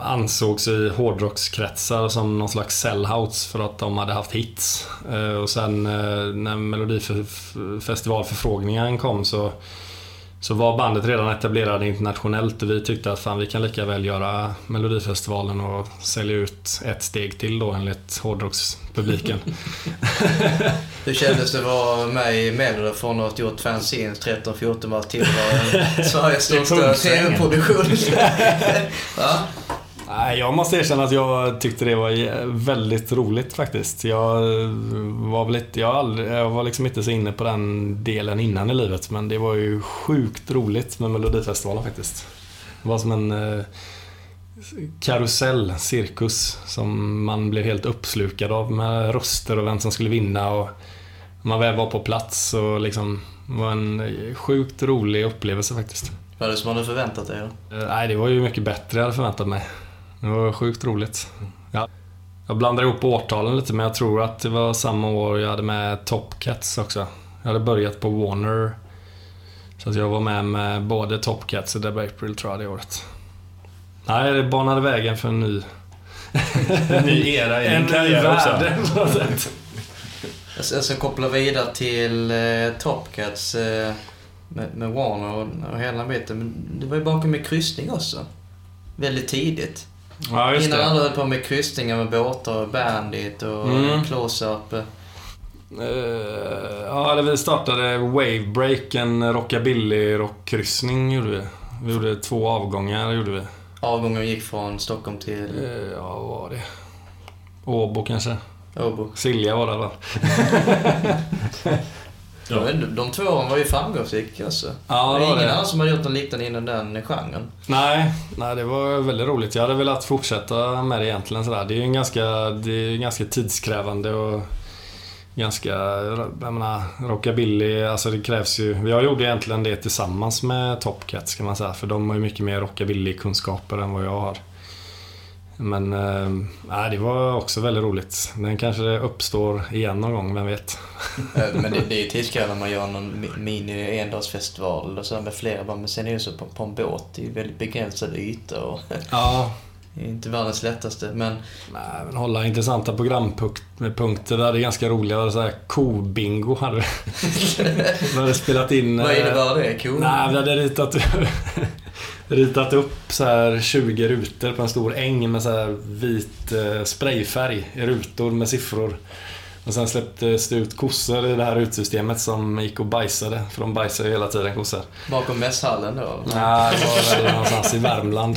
ansågs i hårdrockskretsar som någon slags sellouts för att de hade haft hits. Eh, och sen eh, när Melodifestivalförfrågningen kom så, så var bandet redan etablerade internationellt och vi tyckte att fan vi kan lika väl göra Melodifestivalen och sälja ut ett steg till då enligt hårdrockspubliken. Hur kändes det att vara med i Mello från att ha gjort fanzines 13-14 år till att vara Sveriges största. TV-produktion? jag måste erkänna att jag tyckte det var väldigt roligt faktiskt. Jag var väl inte, jag, aldrig, jag var liksom inte så inne på den delen innan i livet men det var ju sjukt roligt med Melodifestivalen faktiskt. Det var som en eh, karusell, cirkus, som man blev helt uppslukad av med röster och vem som skulle vinna och man väl var på plats och liksom det var en sjukt rolig upplevelse faktiskt. Vad är det som hade förväntat dig då? Eh, Nej, det var ju mycket bättre jag hade förväntat mig. Det var sjukt roligt. Ja. Jag blandar ihop årtalen lite, men jag tror att det var samma år jag hade med Top Cats också. Jag hade börjat på Warner. Så att jag var med med både Top Cats och Deborah April tror jag det året. Nej, det banade vägen för en ny... En ny era i din karriär också. Jag ska, jag ska koppla vidare till eh, Top Cats eh, med, med Warner och, och hela biten. Men det var ju bakom med kryssning också. Väldigt tidigt. Ja, Innan det. alla höll på med kryssningar med båtar och Bandit och Mm. Close-Up. Eh, ja, eller vi startade Wavebreak, en rockabilly-rockkryssning gjorde vi. Vi gjorde två avgångar, gjorde vi. Avgången gick från Stockholm till Eh, Ja, vad var det? Åbo kanske? Åbo. Silja var det va? Ja. De två åren var ju framgångsrika alltså. Ja, det var ingen det. annan som hade gjort något liknande inom den genren. Nej, nej, det var väldigt roligt. Jag hade velat fortsätta med det egentligen. Sådär. Det är ju en ganska, det är ganska tidskrävande och ganska, jag menar, rockabilly, alltså det krävs ju... Jag gjorde egentligen det tillsammans med Top Cats kan man säga, för de har ju mycket mer rockabilly-kunskaper än vad jag har. Men eh, nej, det var också väldigt roligt. Den kanske uppstår igen någon gång, vem vet? Eh, Men det, det är ju tidskrävande när man gör någon mi- mini endagsfestival och så med flera band. Men sen är det ju så på, på en båt, det är ju väldigt begränsad yta och Ja, det är inte världens lättaste. Men Nej, men hålla intressanta programpunkter. Vi hade ganska roliga, så här kobingo hade vi. Vi hade spelat in... vad eh, innebär det? Cool. Nej, vi hade ritat, ritat upp så här 20 rutor på en stor äng med så här vit eh, sprayfärg i rutor med siffror. Och sen släpptes det ut kossor i det här utsystemet som gick och bajsade. För de bajsar ju hela tiden kossor. Bakom mässhallen då? Nej, det var väl någonstans i Värmland.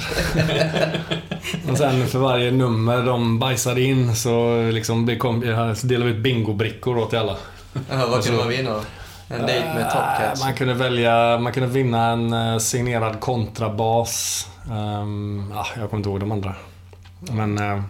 Och sen för varje nummer de bajsade in så liksom det kom, så delade vi ut bingobrickor då till alla. Vad kunde man vinna då? En dejt med Top Cats? Man kunde välja, man kunde vinna en eh, signerad kontrabas. Um, ah, jag kommer inte ihåg de andra. Men uh,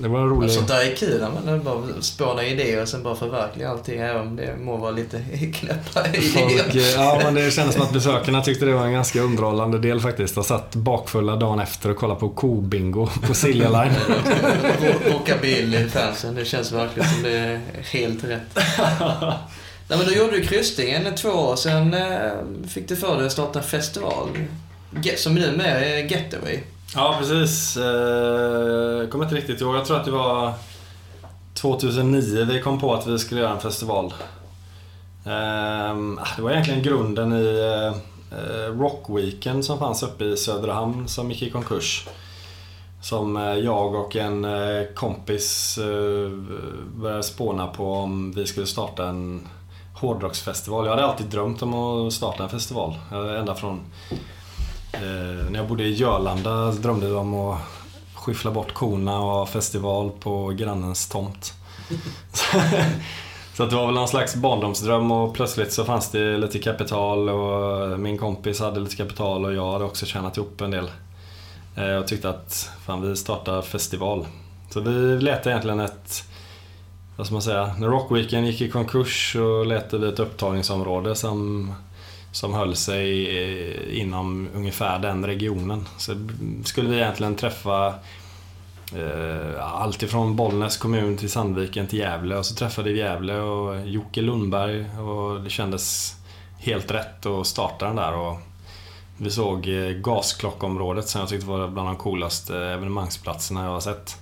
det var en rolig... Sånt där är kul, när man bara spånar idéer och sen bara förverkliga allting, även om det må vara lite knäppa Folk, idéer. eh, ja, men det kändes som att besökarna tyckte det var en ganska underhållande del faktiskt. De satt bakfulla dagen efter och kollade på kobingo på Silja Line. Rockabilly-fansen, det känns verkligen som det är helt rätt. Nej men då gjorde du kryssningen två år, sen eh, fick du för dig att starta en festival. Som nu med är Getaway. Ja, precis. Eh, jag kommer inte riktigt ihåg. Jag tror att det var 2009 vi kom på att vi skulle göra en festival. Eh, ah, det var egentligen grunden i eh, Rockweekend som fanns uppe i Söderhamn som gick i konkurs. Som jag och en kompis började spåna på om vi skulle starta en hårdrocksfestival. Jag hade alltid drömt om att starta en festival. Eh, ända från Eh, när jag bodde i Jörlanda drömde jag om att skyffla bort korna och ha festival på grannens tomt. Så att det var väl någon slags barndomsdröm och plötsligt så fanns det lite kapital och min kompis hade lite kapital och jag hade också tjänat ihop en del. Eh, jag tyckte att fan, vi startar festival. Så vi letade egentligen ett, vad ska man säga, när Rockweekend gick i konkurs så letade vi ett upptagningsområde som, som höll sig eh, inom ungefär den regionen. Så skulle vi egentligen träffa Eh, allt ifrån Bollnäs kommun till Sandviken till Gävle och så träffade vi Gävle och Jocke Lundberg och det kändes helt rätt att starta den där. Och vi såg eh, gasklockområdet som jag tyckte var bland de coolaste evenemangsplatserna jag har sett.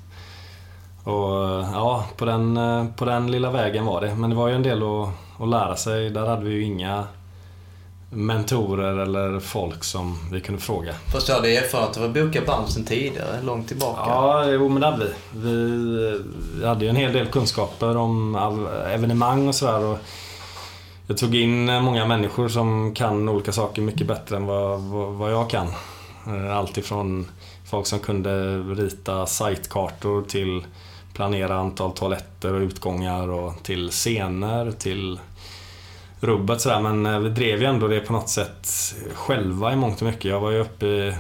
Och eh, ja, på den, eh, på den lilla vägen var det. Men det var ju en del att, att lära sig. Där hade vi ju inga mentorer eller folk som vi kunde fråga. Fast du hade erfarenhet av att boka band sen tidigare, långt tillbaka. Ja, jo men det hade vi. Vi hade ju en hel del kunskaper om evenemang och sådär. Jag tog in många människor som kan olika saker mycket bättre än vad, vad, vad jag kan. Eh, Allt ifrån folk som kunde rita sitekartor till planera antal toaletter och utgångar och till scener, till rubbet sådär. Men eh, vi drev ju ändå det på något sätt själva i mångt och mycket. Jag var ju uppe i,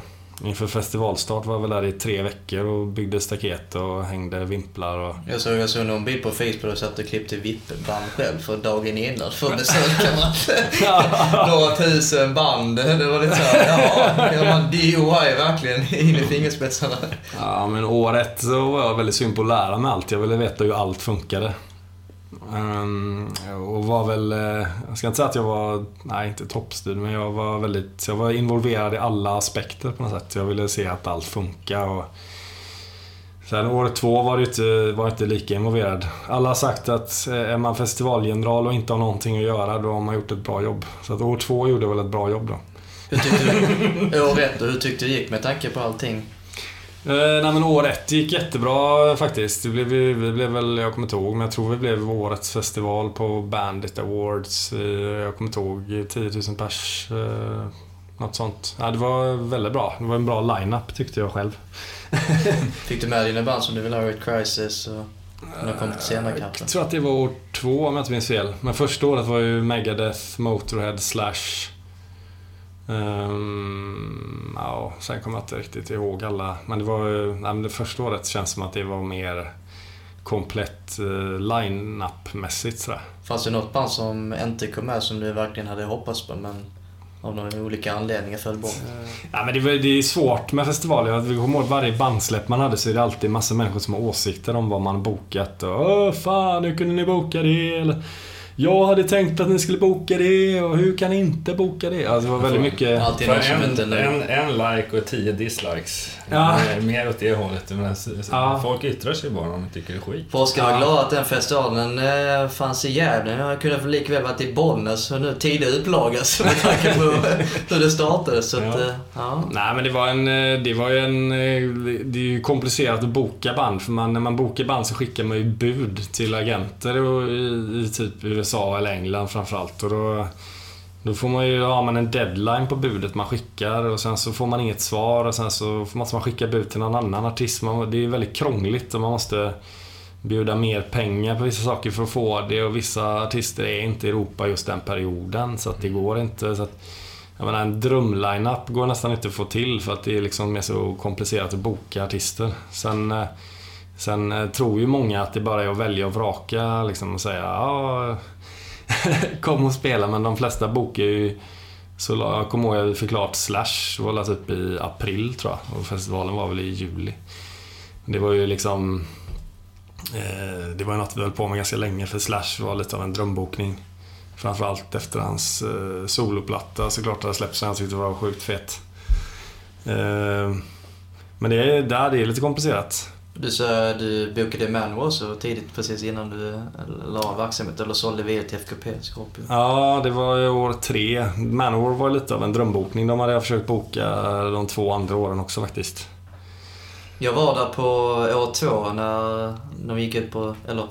inför festivalstart var jag väl där i tre veckor och byggde staket och hängde vimplar och... Jag såg, jag såg någon bild på Facebook och satt och klippte vippband själv för dagen innan för besökarna. Några tusen band. Det var lite såhär, ja, gör man DIY verkligen in i fingerspetsarna. Ja, men år ett så var jag väldigt sugen på att lära mig allt. Jag ville veta hur allt funkade. Ehm, och var väl, eh, jag ska inte säga att jag var, nej inte toppstyrd, men jag var väldigt, jag var involverad i alla aspekter på något sätt. Jag ville se att allt funkar och Sen år två var det inte, var inte lika involverad. Alla har sagt att eh, är man festivalgeneral och inte har någonting att göra, då har man gjort ett bra jobb. Så att år två gjorde jag väl ett bra jobb då. Hur tyckte du, år ett, hur tyckte du det gick med tanke på allting? Eh, nej men år ett gick jättebra faktiskt. Det blev, vi, blev väl, jag kommer inte ihåg, men jag tror vi blev årets festival på Bandit Awards. Eh, jag kommer inte ihåg, 10 000 pers. Eh, något sånt. Ja, det var väldigt bra. Det var en bra line-up tyckte jag själv. Fick du med dina band som du ville ha i Crisis och några kom Jag tror att det var år två om jag inte minns fel. Men första året var ju Megadeth, Motorhead, Slash. Um, ja, sen kommer jag inte riktigt ihåg alla. Men det var nej, det första året känns som att det var mer komplett uh, line-up-mässigt. Fanns det något band som inte kom med som du verkligen hade hoppats på men av några olika anledningar föll bort? Ja, men det, var- det är svårt med festivaler. Vi kommer ihåg varje bandsläpp man hade så är det alltid massa människor som har åsikter om vad man bokat. Och, Åh, fan, hur kunde ni boka det? Eller, jag hade tänkt att ni skulle boka det och hur kan ni inte boka det? Alltså, det var väldigt mycket... Alltid en, en, en like och tio dislikes. Ja. Mer åt det hållet. Men Ja. Folk yttrar sig bara om de tycker det är skit. Folk ska vara glada att den festivalen eh, fanns i Gävle. Jag kunde väl likväl varit i Bollnäs och nu tidigt upplagas med tanke på hur det startade. Så att, Ja. eh, ja. Nej men det var en... eh, Det var ju en... Det är ju komplicerat att boka band för man, när man bokar band så skickar man ju bud till agenter och i, i typ USA USA eller England framförallt. Och då, då får man ju, har man en deadline på budet man skickar och sen så får man inget svar och sen så måste man skicka bud till någon annan artist. Man, det är väldigt krångligt och man måste bjuda mer pengar på vissa saker för att få det och vissa artister är inte i Europa just den perioden så att det går inte. Så att, jag menar, en drömlineup går nästan inte att få till för att det är liksom är så komplicerat att boka artister. Sen, eh, sen eh, tror ju många att det bara är att välja och vraka liksom och säga ja, kom och spela men de flesta bokar ju så la- jag kommer ihåg att vi fick klart Slash, det var väl typ i april tror jag och festivalen var väl i juli. Det var ju liksom eh, Det var ju något vi höll på med ganska länge för Slash var lite av en drömbokning. Framförallt efter hans eh, soloplatta såklart hade släppts som jag tyckte var sjukt fet. Eh, men det är, där, det är lite komplicerat. Du sa du bokade Manowar så tidigt precis innan du la av verksamhet eller sålde vidare till FKP Scorpio. Ja, det var år tre. Manowar var lite av en drömbokning. De hade jag försökt boka de två andra åren också faktiskt. Jag var där på år två när de gick ut på, eller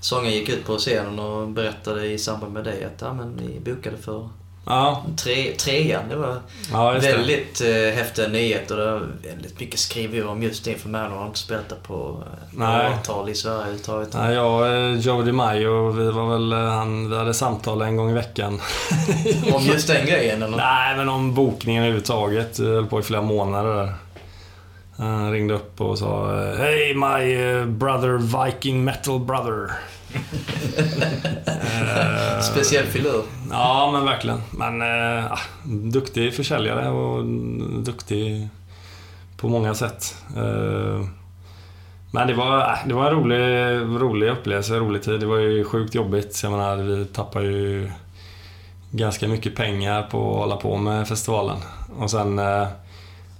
sången gick ut på scenen och berättade i samband med det att ja, men vi bokade för Ja, Tre, trean, det var ja det. väldigt eh, häftiga nyheter. Det var väldigt mycket skriverier om just det för Manor har inte spelat på eh, Nej. åratal i Sverige överhuvudtaget. Nej, jag och eh, Joe DiMaggio, vi var väl, eh, han, vi hade samtal en gång i veckan. Om just den grejen eller? Nej, men om bokningen överhuvudtaget. Vi höll på i flera månader där. Han ringde upp och sa Hey my brother Viking metal brother. Eh, Speciell filur. Ja, men verkligen. Men eh, ah, duktig försäljare och duktig på många sätt. Eh, men det var, ah, det var en rolig, rolig upplevelse, rolig tid. Det var ju sjukt jobbigt. Jag menar, vi tappade ju ganska mycket pengar på att hålla på med festivalen. Och sen eh,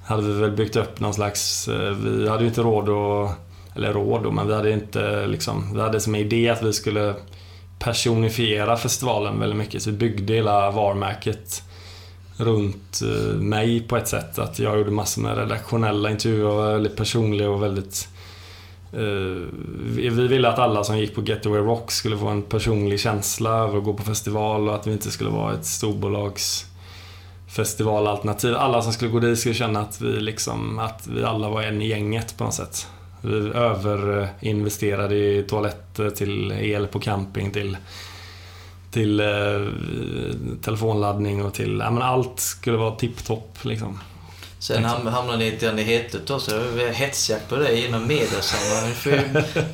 hade vi väl byggt upp någon slags... Eh, vi hade ju inte råd att... Eller råd då, men vi hade inte liksom... Vi hade som idé att vi skulle personifiera festivalen väldigt mycket. Så vi byggde hela varumärket runt eh, mig på ett sätt. Att jag gjorde massor med redaktionella intervjuer och var väldigt personlig och väldigt... Uh, vi vi ville att alla som gick på Getaway Rock skulle få en personlig känsla över att gå på festival och att vi inte skulle vara ett storbolags festivalalternativ. Alla som skulle gå dit skulle känna att vi, liksom, att vi alla var en i gänget på något sätt. Vi överinvesterade i toaletter, till el på camping, till, till eh, telefonladdning och till... Ja, men allt skulle vara tipptopp liksom. Sen ham- hamnade ni lite grann i hetet också. Det var hetsjakt på dig. Ni får ju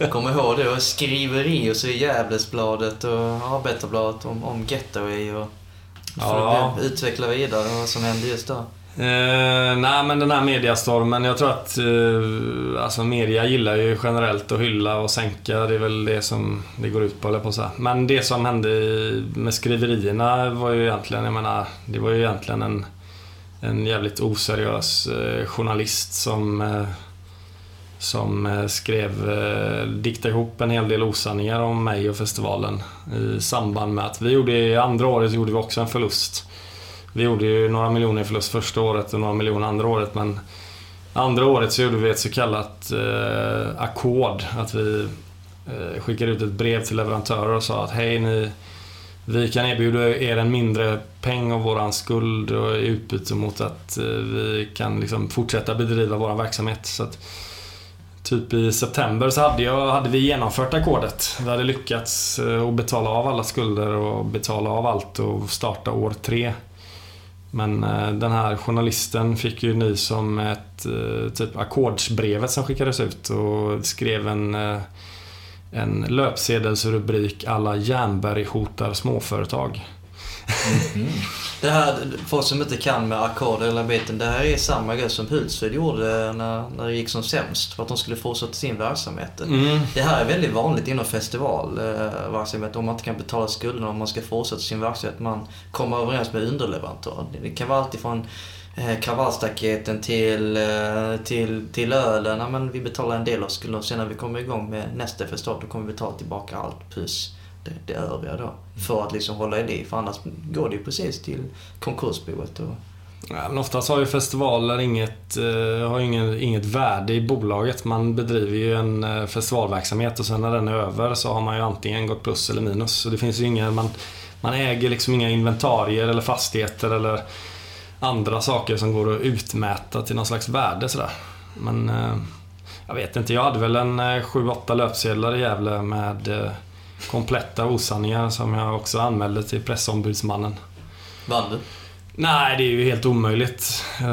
komma ihåg det. Och skriveri och så i Gävlesbladet och Arbetarbladet om, om Getaway och... Ja. utveckla vidare vad som hände just då? Eh, nej men den här mediastormen, jag tror att eh, alltså media gillar ju generellt att hylla och sänka. Det är väl det som det går ut på, eller på att säga. Men det som hände med skriverierna var ju egentligen, jag menar, det var ju egentligen en, en jävligt oseriös eh, journalist som eh, som eh, skrev, eh, diktade ihop en hel del osanningar om mig och festivalen i samband med att vi gjorde, andra året gjorde vi också en förlust. Vi gjorde ju några miljoner i förlust första året och några miljoner andra året men andra året så gjorde vi ett så kallat eh, ackord. Att vi eh, skickade ut ett brev till leverantörer och sa att hej ni vi kan erbjuda er en mindre peng av våran skuld och i utbyte mot att eh, vi kan liksom fortsätta bedriva vår verksamhet. Så att, typ i september så hade, jag, hade vi genomfört ackordet. Vi hade lyckats eh, att betala av alla skulder och betala av allt och starta år tre. Men eh, den här journalisten fick ju ny som ett eh, typ ackordsbrevet som skickades ut och skrev en, eh, en löpsedelsrubrik alla Jernberg hotar småföretag. Mhm. Det här, folk som inte kan med ackord eller biten, det här är samma grej som Hultsfred gjorde när, när det gick som sämst för att de skulle fortsätta sin verksamhet. Mm. Det här är väldigt vanligt inom festivalverksamhet. Om man inte kan betala skulderna om man ska fortsätta sin verksamhet. Man kommer överens med underleverantörer. Det kan vara allt ifrån eh, kravallstaketen till, eh, till, till ölen. Ja, men vi betalar en del av skulden och sen när vi kommer igång med nästa festival då kommer vi betala tillbaka allt plus det, det övriga då. För att liksom hålla i liv. För annars går det ju precis till konkursboet. Och, Ja, men oftast har ju festivaler inget, eh, har ingen, inget värde i bolaget. Man bedriver ju en eh, festivalverksamhet och sen när den är över så har man ju antingen gått plus eller minus. Så det finns ju inga, man, man äger liksom inga inventarier eller fastigheter eller andra saker som går att utmäta till någon slags värde sådär. Men eh, jag vet inte, jag hade väl en eh, 7-8 löpsedlar i Gävle med eh, kompletta osanningar som jag också anmälde till pressombudsmannen. vann du? Nej, det är ju helt omöjligt. Eh,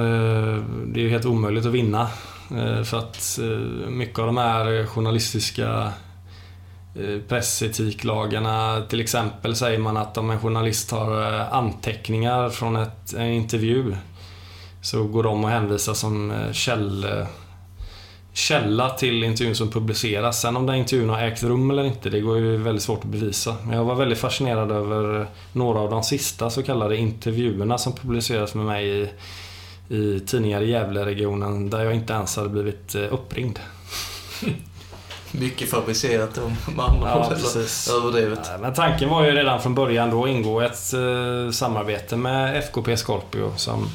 Det är ju helt omöjligt att vinna. Eh, För att eh, mycket av de här journalistiska pressetiklagarna, till exempel säger man att om en journalist har anteckningar från ett, en intervju så går de att hänvisa som käll, eh, källa till intervjun som publiceras. Sen om den intervjun har ägt rum eller inte, det går ju väldigt svårt att bevisa. Men jag var väldigt fascinerad över några av de sista så kallade intervjuerna som publicerades med mig i, i tidningar i Gävleregionen där jag inte ens hade blivit eh, uppringd. Mycket fabricerat om andra Ja. Överdrivet. Men tanken var ju redan från början då att ingå ett eh, samarbete med FKP Scorpio som,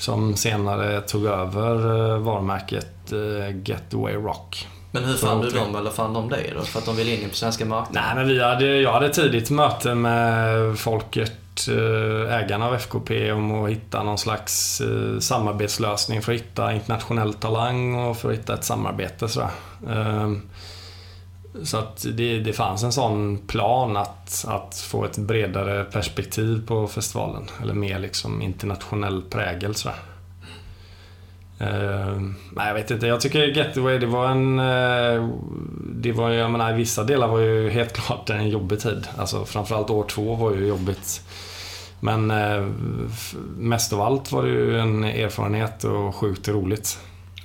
som senare tog över eh, varumärket eh, Getaway Rock. Men hur fann du dem eller fann de dig då? För att de ville in på svenska marknaden? Nej, men vi hade, jag hade tidigt möte med folket eh, ägarna av FKP om att hitta någon slags samarbetslösning för att hitta internationell talang och för att hitta ett samarbete. Sådär. Så att det, det fanns en sån plan att, att få ett bredare perspektiv på festivalen. Eller mer liksom internationell prägel. Sådär. Uh, nej, jag vet inte. Jag tycker Getaway, det var en... Uh, det var jag menar, vissa delar var ju helt klart en jobbig tid. Alltså framförallt år två var ju jobbigt. Men uh, mest av allt var det ju en erfarenhet och sjukt roligt.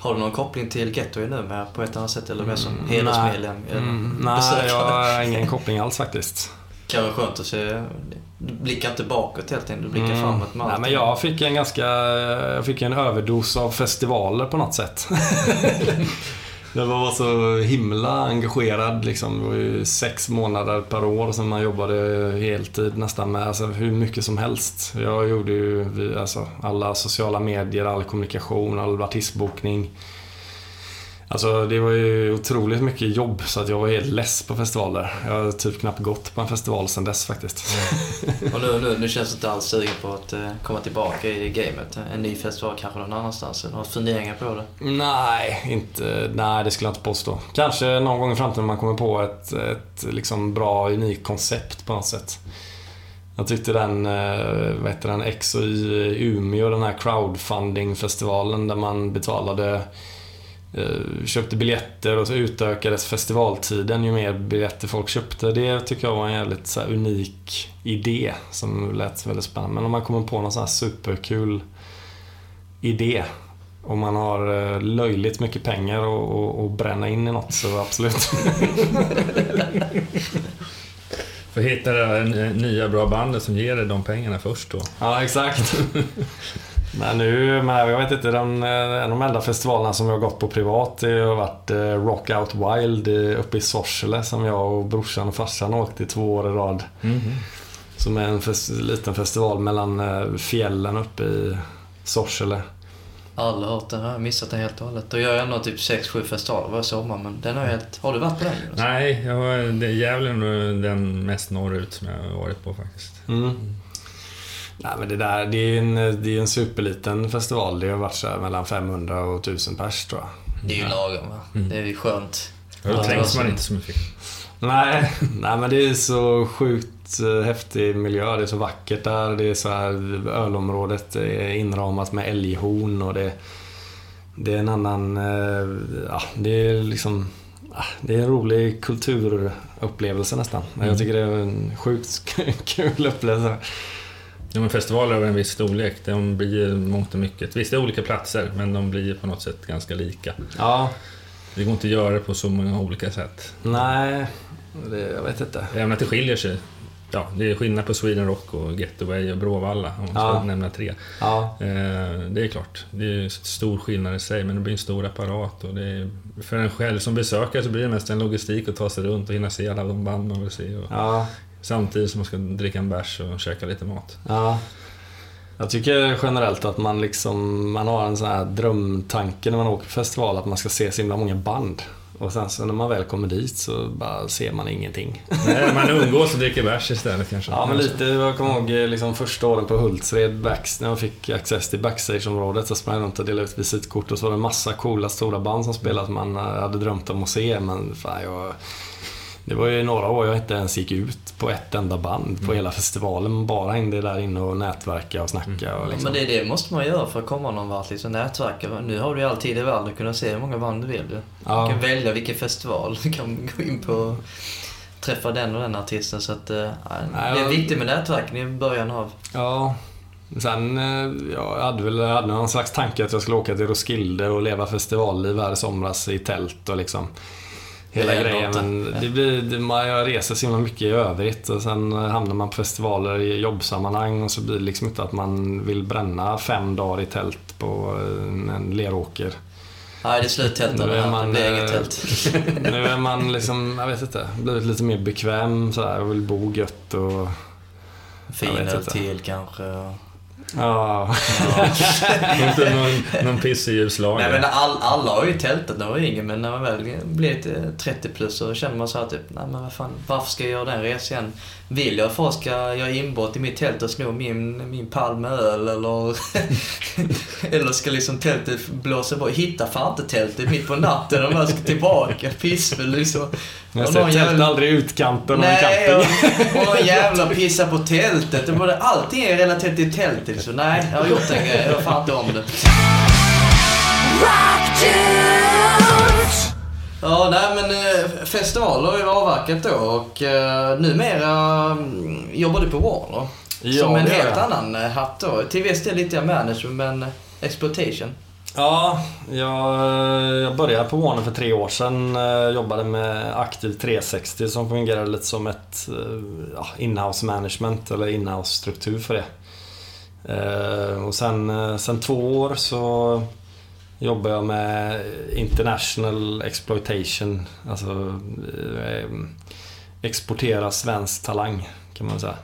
Har du någon koppling till Getaway nu med på ett annat sätt eller mer som mm, hedersmedlem? Mm, nej, jag har ingen koppling alls faktiskt. Kan vara skönt att se. Du blickar inte bakåt helt enkelt, du blickar mm. framåt med Nej, men jag fick en ganska... Jag fick en överdos av festivaler på något sätt. jag var så himla engagerad liksom. Det var ju sex månader per år som man jobbade heltid nästan med alltså, hur mycket som helst. Jag gjorde ju alltså, alla sociala medier, all kommunikation, all artistbokning. Alltså det var ju otroligt mycket jobb så att jag var helt less på festivaler. Jag har typ knappt gått på en festival sedan dess faktiskt. Mm. Och nu, nu, nu känns du inte alls sugen på att uh, komma tillbaka i gamet? En ny festival kanske någon annanstans? Har funderingar på det? Nej, inte, nej, det skulle jag inte påstå. Kanske någon gång i framtiden man kommer på ett, ett liksom bra, unikt koncept på något sätt. Jag tyckte den, eh, vad heter den, Exo i Umeå, den här crowdfunding-festivalen där man betalade Eh, köpte biljetter och så utökades festivaltiden ju mer biljetter folk köpte. Det tycker jag var en jävligt så unik idé som lät väldigt spännande. Men om man kommer på någon sån här superkul idé och man har eh, löjligt mycket pengar att bränna in i något så absolut. Får hitta det nya bra bandet som ger dig de pengarna först då. Ja, exakt. Nej, nu, men jag vet inte, den, eh, en av de enda festivalerna som jag har gått på privat det har varit eh, Rock Out Wild uppe i Sorsele som jag och brorsan och farsan åkte i två år i rad. Mm. Som är en fest, liten festival mellan eh, fjällen uppe i Sorsele. Aldrig hört den, jag har missat den helt och hållet. Då gör jag ändå typ 6-7 festivaler varje sommar, men den har jag helt... Har du varit på den? Nej, jag har, det är Gävle den mest norrut som jag har varit på faktiskt. Mm. Nej, men det där, det är en, det är en superliten festival. Det har varit så mellan 500 och 1000 pers tror jag. Det är ju lagom va? Mm. Det är ju skönt. Då trängs man inte så mycket. Nej, nej, men det är så sjukt eh, häftig miljö. Det är så vackert där. Det är så här, ölområdet är inramat med älghorn och det, det är en annan... Eh, ja, det är liksom... Det är en rolig kulturupplevelse nästan. Mm. Jag tycker det är en sjukt kul upplevelse. Ja, men festivaler av en viss storlek, de blir mångt och mycket. Visst, det är olika platser, men de blir på något sätt ganska lika. Ja. Det går inte att göra det på så många olika sätt. Nej, det, jag vet inte. Även att det skiljer sig. Ja, det är skillnad på Sweden Rock och Getaway och Bråvalla, om man ska nämna tre. Ja. Eh, det är klart, det är stor skillnad i sig, men det blir en stor apparat. Och det är, för en själv som besökare så blir det mest en logistik att ta sig runt och hinna se alla de band man vill se. Och, ja. Samtidigt som man ska dricka en bärs och käka lite mat. Ja. Jag tycker generellt att man liksom, man har en sån här drömtanke när man åker på festival att man ska se så himla många band. Och sen så när man väl kommer dit så bara ser man ingenting. Nej, man umgås och dricker bärs istället kanske. Ja, men lite. Jag kommer ihåg liksom första åren på Hultsfred, backs, när jag fick access till backstageområdet så sprang jag runt och delade ut visitkort och så var det en massa coola stora band som spelade som man hade drömt om att se. Men fan, jag det var ju några år jag inte ens gick ut på ett enda band på mm. hela festivalen. Man bara hängde där inne och nätverka och snacka. Mm. Och liksom. Men det, det måste man göra för att komma någon vart, liksom nätverka. Nu har du ju all tid i världen att kunna se hur många band du vill. Du ja. kan välja vilken festival. Du kan gå in på träffa den och den artisten. Så att, äh, det är viktigt med nätverken i början av... Ja. Sen, eh, jag hade väl jag hade någon slags tanke att jag skulle åka till Roskilde och leva festivalliv här i somras i tält och liksom hela grejen. Men det blir, man, jag reser så himla mycket i övrigt och sen hamnar man på festivaler i jobbsammanhang och så blir det liksom inte att man vill bränna fem dagar i tält på en leråker. Nej, det är sluttälten nu är man, det blir inget tält. nu är man liksom, jag vet inte, blivit lite mer bekväm sådär och vill bo gött och... Fin till kanske. Ja. Inte någon, någon pissig ljuslager. Nej men all, alla har ju tältat när man var yngre men när man väl blir lite 30 plus så känner man så här typ, nej men vad fan, varför ska jag göra den resan igen? Vill jag att folk ska göra inbrott i mitt tält och sno min, min pall med öl eller... eller ska liksom tältet blåsa på? Hitta fan inte tältet mitt på natten om jag ska tillbaka. Pissväl liksom. Jag Och ser någon tält jävla- aldrig i utkanten av en camping. och, någon jävla pissa på tältet. Det allting är relaterat till tältet. Så nej, jag har gjort en grej. Jag fattar inte om det. Ja, nej men eh, festival har ju avverkat då och eh, numera mm, jobbar du på Warner. Ja, som en helt annan eh, hatt då. Till viss del lite management men eh, exploitation. Ja, jag, jag började på Warner för tre år sedan. Jobbade med Aktiv 360 som fungerade lite som ett ja, inhouse management eller inhouse struktur för det. Och sen, sen två år så jobbar jag med international exploitation. Alltså eh, exportera svensk talang kan man säga.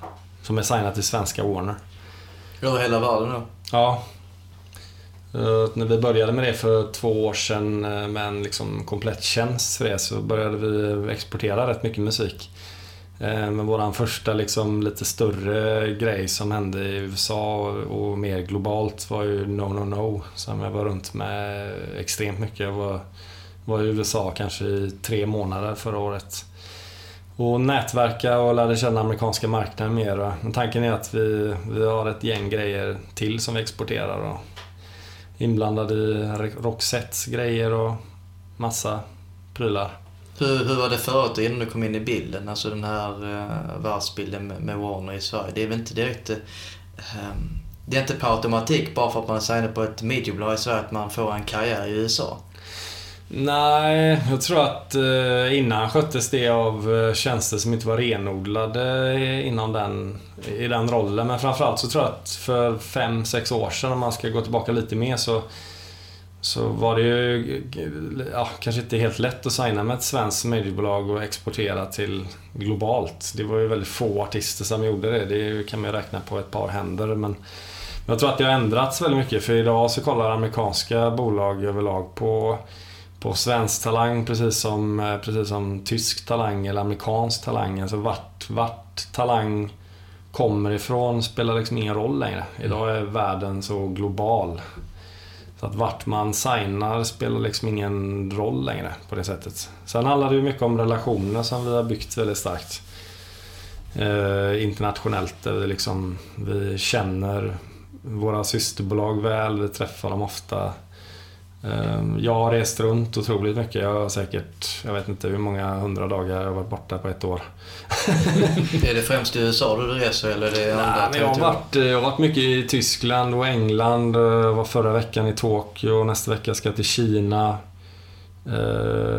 Som är signat till svenska Warner. Över hela världen då. Ja. Eh, När vi började med det för två år sedan eh, med en liksom komplett tjänst för det så började vi exportera rätt mycket musik. Eh, men våran första liksom lite större grej som hände i USA och- mer globalt var ju No No No som jag var runt med extremt mycket. Jag var, var i USA kanske i tre månader förra året. Och nätverka och lärde känna amerikanska marknaden mer. Men tanken är att vi, vi har ett gäng grejer till som vi exporterar. Och inblandade i Roxettes grejer och massa prylar. Hur, hur var det förut innan du kom in i bilden? Alltså den här eh, uh, världsbilden med, med Warner i Sverige. Det är väl inte direkt... Uh, det är inte per automatik bara för att man är signad på ett mediebolag i Sverige att man får en karriär i USA. Nej, jag tror att eh, innan sköttes det av tjänster som inte var renodlade inom den, i den rollen. Men framförallt så tror jag att för fem sex år sedan, om man ska gå tillbaka lite mer, så, så var det ju ja, kanske inte helt lätt att signa med ett svenskt mediebolag och exportera till globalt. Det var ju väldigt få artister som gjorde det. Det kan man ju räkna på ett par händer. Men jag tror att det har ändrats väldigt mycket för idag så kollar amerikanska bolag överlag på på svensk talang precis som, precis som tysk talang eller amerikansk talang. Alltså vart, vart talang kommer ifrån spelar liksom ingen roll längre. Idag är världen så global. Så att vart man signar spelar liksom ingen roll längre på det sättet. Sen handlar det ju mycket om relationer som vi har byggt väldigt starkt. Eh, internationellt där vi liksom, vi känner våra systerbolag väl, vi träffar dem ofta. Ehm, Jag har rest runt otroligt mycket. Jag har säkert, jag vet inte hur många hundra dagar jag har varit borta på ett år. är det främst i USA du reser eller är det andra Nej, jag, har varit, jag har varit mycket i Tyskland och England. Jag var förra veckan i Tokyo. Nästa vecka ska jag till Kina. Eh,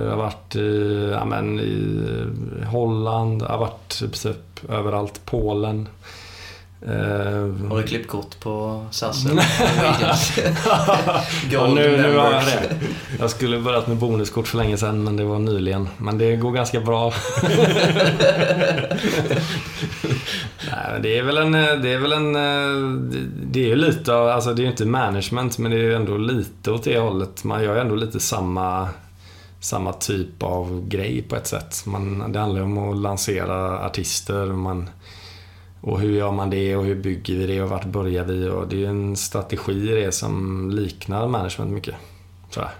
Jag har varit i, ja, men, i Holland. Jag har varit princip överallt. Polen. Eh, Har du klippkort på SAS eller? Ja, nu, nu har jag det. Jag skulle börjat med bonuskort för länge sedan, men det var nyligen. Men det går ganska bra. Nej, det är väl en... Det är väl en... det- Det är ju lite av... Alltså det är ju inte management, men det är ju ändå lite åt det hållet. Man gör ju ändå lite samma... Samma typ av grej på ett sätt. Man, det handlar ju om att lansera artister. Man, och hur gör man det och hur bygger vi det och vart börjar vi? Och det är en strategi i det som liknar management mycket. Tror jag.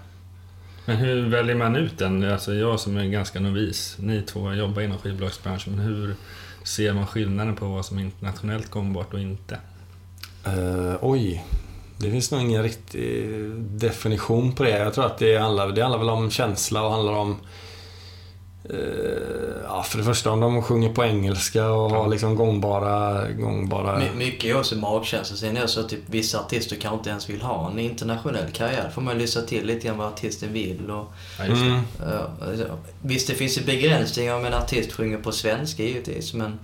Men hur väljer man ut den? Alltså jag som är ganska novis, ni två jobbar inom skivbolagsbranschen, men hur ser man skillnaden på vad som är internationellt gångbart och inte? Eh, oj. Det finns nog ingen riktig definition på det. Jag tror att det handlar, det handlar väl om känsla och handlar om ja, för det första om de sjunger på engelska och har liksom gångbara... gångbara My- Mycket är också magkänsla. Sen är det så att typ, vissa artister kanske inte ens vill ha en internationell karriär. får man lyssna till lite grann vad artisten vill. Och, Ja, mm, alltså, visst, det finns ju begränsningar om en artist sjunger på svenska givetvis. Men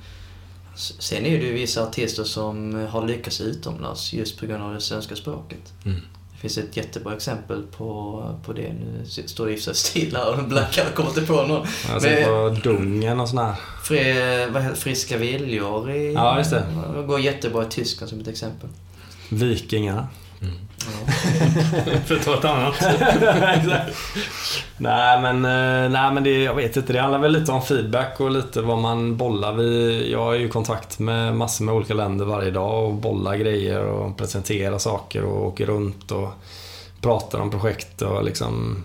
sen är det ju vissa artister som har lyckats utomlands just på grund av det svenska språket. Mm. Det finns ett jättebra exempel på, på det. Nu står det i sig still här och blackar och kommer inte på någon. jag ser på Dungen och sådär. Fri, Friska viljor i, Ja, just det. går jättebra i Tyskland som ett exempel. Vikingarna. För att ta ett annat. Nej men, eh, nej men det, jag vet inte. Det handlar väl lite om feedback och lite vad man bollar. Vi, jag är ju i kontakt med massor med olika länder varje dag och bollar grejer och presenterar saker och åker runt och pratar om projekt och liksom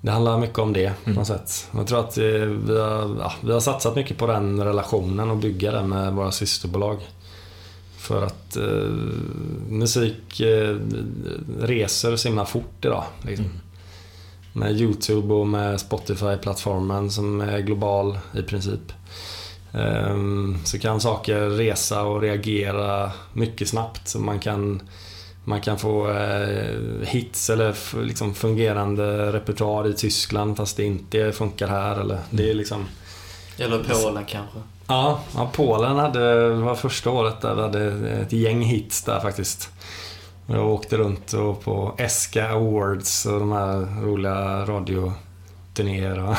det handlar mycket om det på något sätt. Jag tror att eh, vi har, ja, vi har satsat mycket på den relationen och bygga den med våra systerbolag. För att eh, musik eh, reser så himla fort idag. Liksom. Med YouTube och med Spotify-plattformen som är global i princip. Ehm, så kan saker resa och reagera mycket snabbt. Så man kan, man kan få eh, hits eller f- liksom fungerande repertoar i Tyskland fast det inte funkar här. Eller, det är liksom... Eller Polen kanske. Ja, ja, Polen hade, var första året där vi hade ett gäng hits där faktiskt. Jag åkte runt och på Eska Awards och de här roliga radioturnéer.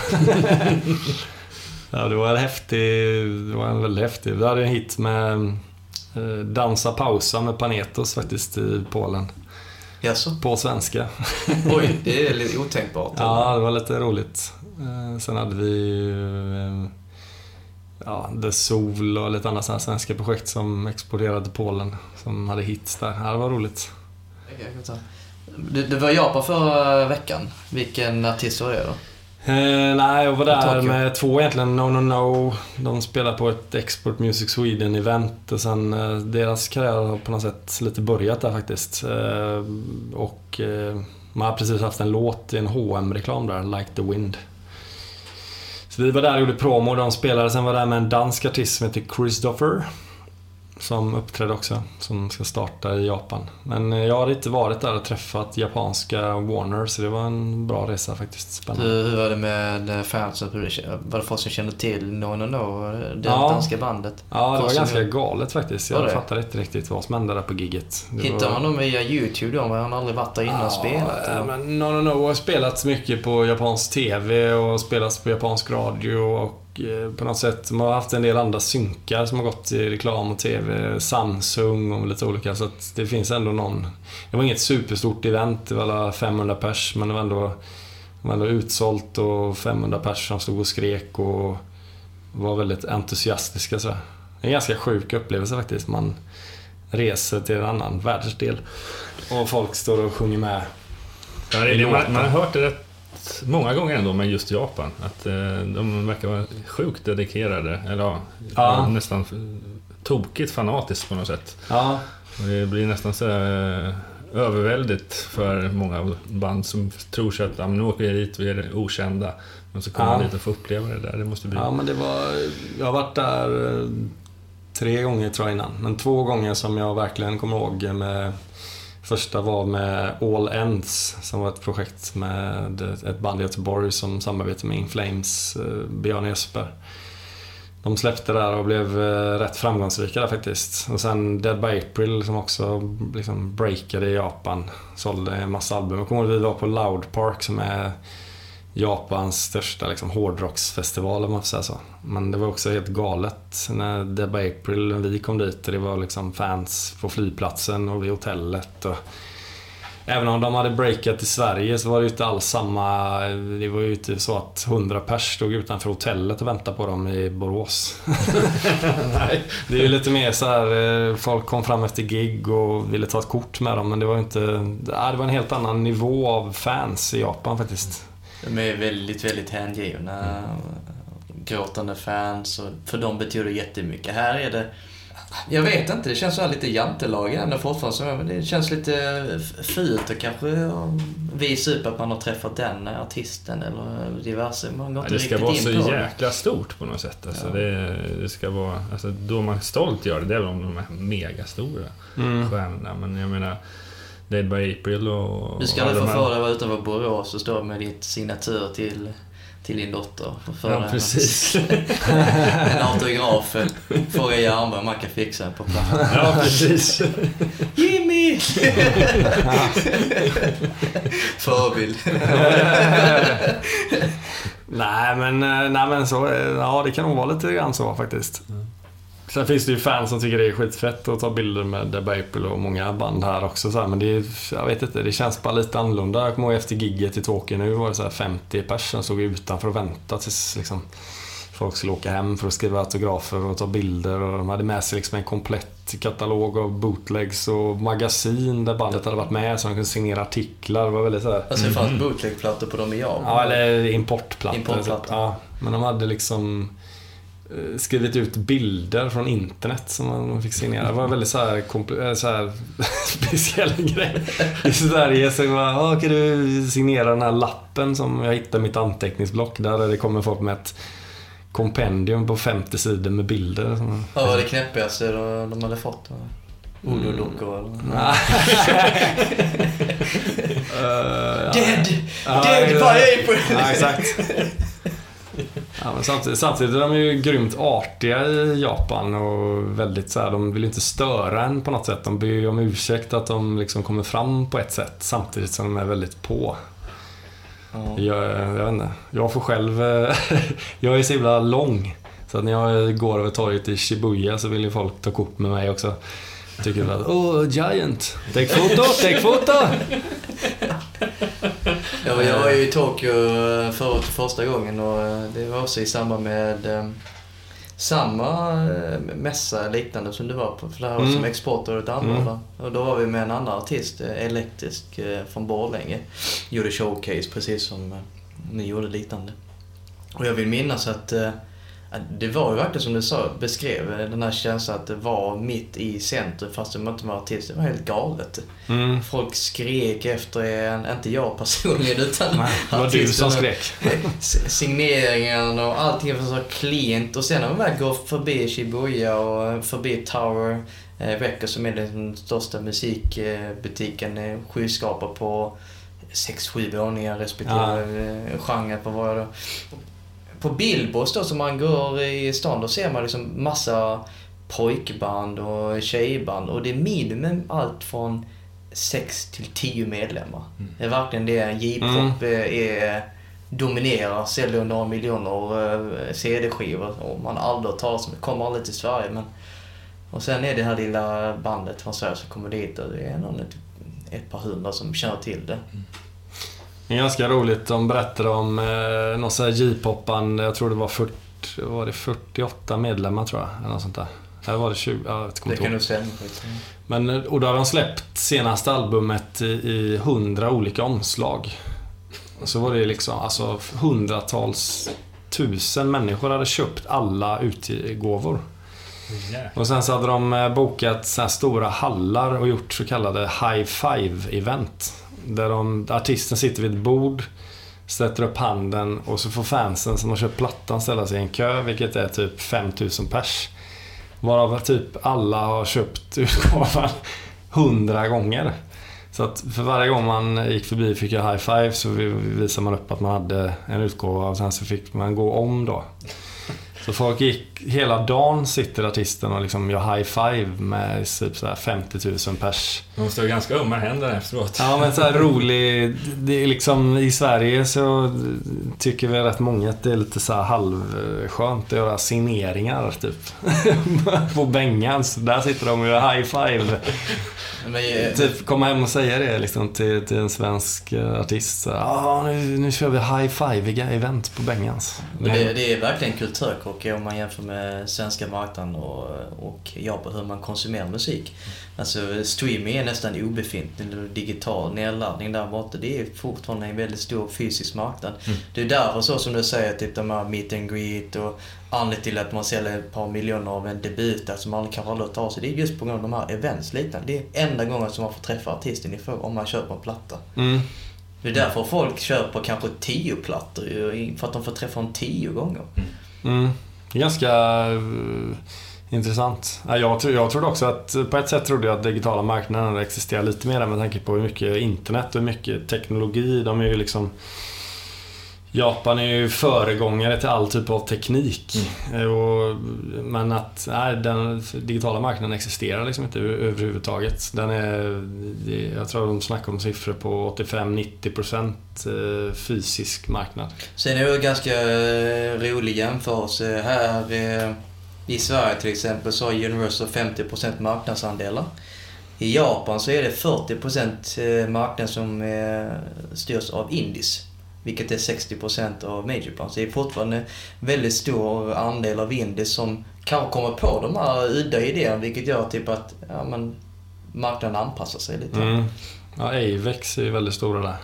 ja, det var en häftig, det var en väldigt häftig. Vi hade en hit med eh, Dansa Pausa med Panetos faktiskt i Polen. Jaså? På svenska. Oj, det är lite otänkbart. Ja, det var lite roligt. Eh, Sen hade vi eh, ja, The Sol och lite andra sådana svenska projekt som exporterade till Polen. Som hade hits där. Ja, det var roligt. Det, det var Japan förra veckan. Vilken artist var det då? Eh, nej, jag var där med två egentligen. No No No. De spelar på ett Export Music Sweden-event. Och sen eh, deras karriär har på något sätt lite börjat där faktiskt. Eh, och eh, man har precis haft en låt i en hm reklam där, Like the Wind. Så vi var där och gjorde promo och de spelade. Sen var där med en dansk artist som heter Christopher. Som uppträdde också, som ska starta i Japan. Men eh, jag hade inte varit där och träffat japanska Warner, så det var en bra resa faktiskt. Spännande. Hur, hur var det med fansen? Var det folk som kände till No No No, det Ja. danska bandet? Ja, det var Kostar ganska galet faktiskt. Jag fattade inte riktigt vad som hände där på gigget. Det Hittar var... man dem via YouTube då? Man har aldrig varit där innan och spelat? Eller? men No No No har spelats mycket på japansk TV och spelats på japansk radio och eh, på något sätt, man har haft en del andra synkar som har gått i reklam och TV. Samsung och lite olika så att det finns ändå någon... Det var inget superstort event, det var alla 500 pers men det var ändå, det var ändå utsålt och 500 pers som stod och skrek och var väldigt entusiastiska så. Det är en ganska sjuk upplevelse faktiskt. Man reser till en annan världsdel och folk står och sjunger med. Ja, det, det, man, man har hört det rätt många gånger ändå med just Japan. Att eh, de verkar vara sjukt dedikerade. Eller ja, nästan tokigt fanatiskt på något sätt. Ja, Och det blir nästan så eh, överväldigt för många band som tror sig att ah, men nu åker vi dit, vi är okända. Men så kommer Ja. man dit och får uppleva det där. Det måste bli... ja men det var... Jag har varit där eh, tre gånger tror jag innan. Men två gånger som jag verkligen kommer ihåg med Första var med All Ends som var ett projekt med ett band i Göteborg som samarbetade med In Flames, eh, Björn Jesper. De släppte där och blev eh, rätt framgångsrika där faktiskt. Och sen Dead by April som också liksom breakade i Japan. Sålde en massa album. Jag kommer ihåg att vi var på Loud Park som är Japans största liksom, hårdrocksfestival om man får säga så. Men det var också helt galet när Deb April, när vi kom dit och det var liksom fans på flygplatsen och vid hotellet. Och Även om de hade breakat i Sverige så var det ju inte alls samma... Det var ju inte så att 100 pers stod utanför hotellet och väntade på dem i Borås. Nej, det är ju lite mer så här, eh, folk kom fram efter gig och ville ta ett kort med dem men det var ju inte... Det var en helt annan nivå av fans i Japan faktiskt. De är väldigt, väldigt hängivna. Gråtande fans. Och för dem betyder det jättemycket. Här är det... Jag vet inte, det känns så här lite jantelag ändå fortfarande. Det känns lite fult att kanske ja, visa upp att man har träffat den artisten eller diverse. Man går Ja, inte det ska vara så jäkla stort på något sätt. Alltså Ja. det, det ska vara, alltså då man stolt gör det, det är väl om de är megastora Mm. stjärnorna. Men jag menar, Dead by April och... Du ska och aldrig de få här- för dig att vara utanför Borås och stå med ditt signatur till, till din dotter. Få för Ja, precis. En autograf. Fråga Järnberg om man kan fixa på plats. ja, precis. Jimmy! Förebild. Nej men, eh, nej men så, eh, ja det kan nog vara lite grann så faktiskt. Sen finns det ju fans som tycker det är skitfett att ta bilder med Deb April och många band här också. Så här, men det är, jag vet inte, det känns bara lite annorlunda. Jag kommer ihåg efter gigget i Tokyo nu var det så här 50 personer som stod utanför och väntade tills liksom, folk skulle åka hem för att skriva autografer och ta bilder. Och de hade med sig liksom en komplett katalog av bootlegs och magasin där bandet hade varit med så de kunde signera artiklar. Det var väldigt så här, Alltså det fanns bootlegplattor på dem i Japan. Ja, eller importplattor. Importplattor. Ja, men de hade liksom skrivit ut bilder från internet som man fick signera. Det var en väldigt så här, kompl- eh, så här speciell grej. I Sverige så bara, "Ja, kan du signera den här lappen som jag hittade i mitt anteckningsblock där det kommer folk med ett kompendium på 50 sidor med bilder. Som- Vad var det knäppigaste de de hade fått? Voodoo-dockor eller? Eh, ja. Dead! Dead by April! Ja, exakt. Ja, men samtidigt, samtidigt är de ju grymt artiga i Japan och väldigt så här, de vill inte störa en på något sätt. De ber ju om ursäkt att de liksom kommer fram på ett sätt samtidigt som de är väldigt på. Ja. Jag, jag vet inte, jag får själv... eh, jag är så himla lång. Så att när jag går över torget i Shibuya så vill ju folk ta kort med mig också. Tycker att oh giant, take photo, take photo! Var, jag var ju i Tokyo eh, förut första gången och eh, det var också i samband med eh, samma eh, mässa liknande som du var på. För det här var Mm. som exportåret anordnade. Och då var vi med en annan artist, eh, Elektrisk eh, från Borlänge. Gjorde showcase precis som eh, ni gjorde liknande. Och jag vill minnas eh, att det var ju verkligen som du sa, beskrev, den här känslan att det var mitt i centrum fast det inte var artist. Det var helt galet. Mm. Folk skrek efter en, inte jag personligen utan Nej, det var du som skrek. Signeringen och allting var så klint. Och sen när man väl går förbi Shibuya och förbi Tower eh, Records som är den största musikbutiken, eh, skyskrapor på 6-7 våningar respektive eh, genre på var då. På Billboards då som man går i stan, då ser man liksom massa pojkband och tjejband. Och det är minimum allt från 6 till 10 medlemmar. Det är verkligen det J-pop eh, är, dominerar, säljer några miljoner eh, CD-skivor och man aldrig om det, kommer aldrig till Sverige men och sen är det här lilla bandet från Sverige som kommer dit och det är någon, ett, ett par hundra som känner till det. Det är ganska roligt. De berättade om eh, någon sån här J-popband. Jag tror det var, 40, var det 48 medlemmar tror jag. Eller något sånt där. Eller var det 20? Ja, jag Det kommer inte kan stämma. skit. Men, eh, och då har de släppt senaste albumet i, i 100 olika omslag. Och så var det liksom alltså hundratals tusen människor hade köpt alla utgåvor. Och sen så hade de eh, bokat så här stora hallar och gjort så kallade high five-event. Där de, artisten sitter vid ett bord, sätter upp handen och så får fansen som har köpt plattan ställa sig i en kö, vilket är typ 5000 pers. Varav typ alla har köpt utgåvan 100 gånger. Så att för varje gång man gick förbi fick jag high five så visade man upp att man hade en utgåva och sen så fick man gå om då. Så folk gick, hela dagen sitter artisten och liksom gör high five med typ så här 50 000 pers. De måste ha ganska ömma händer efteråt. Ja men så här rolig, det är liksom i Sverige så tycker vi rätt många att det är lite så här halvskönt att göra signeringar typ. På bängan, så där sitter de och gör high five. Men, eh, Typ komma hem och säga det liksom till, till en svensk eh, artist. Så, nu, nu kör vi high five event på Bengans. Det, det är verkligen kulturkrock om man jämför med svenska marknaden och, och Japan, hur man konsumerar musik. Alltså streaming är nästan obefintlig, digital nedladdning där borta. Det är fortfarande en väldigt stor fysisk marknad. Det är därför så som du säger, typ de här meet and greet och anledningen till att man säljer ett par miljoner av en debut som man kanske aldrig av sig. Det är just på grund av de här events liknande. Det är enda gången som man får träffa artisten i fråga om man köper en platta. Mm. Det är därför folk köper kanske tio plattor, för att de får träffa dem tio gånger. Mm. Är ganska eh, intressant. Ja, Jag, tro, jag trodde också att, på ett sätt trodde jag att digitala marknaden existerar lite mer med tanke på hur mycket internet och hur mycket teknologi. De är ju liksom Japan är ju föregångare till all typ av teknik. Eh, Och, men att nej, den digitala marknaden existerar liksom inte över- överhuvudtaget. Den är, jag tror de snackar om siffror på 85-90% eh, fysisk marknad. Sen är det en ganska rolig jämförelse. Här, eh, i Sverige till exempel så har Universal 50% marknadsandelar. I Japan så är det 40% eh, marknad som eh, styrs av Indies. Vilket är 60% av Majorpan. Så det är fortfarande väldigt stor andel av Indies som kanske kommer på de här udda idéerna vilket gör typ att ja, men, marknaden anpassar sig lite. Mm. Ja, Avex är ju väldigt stora där.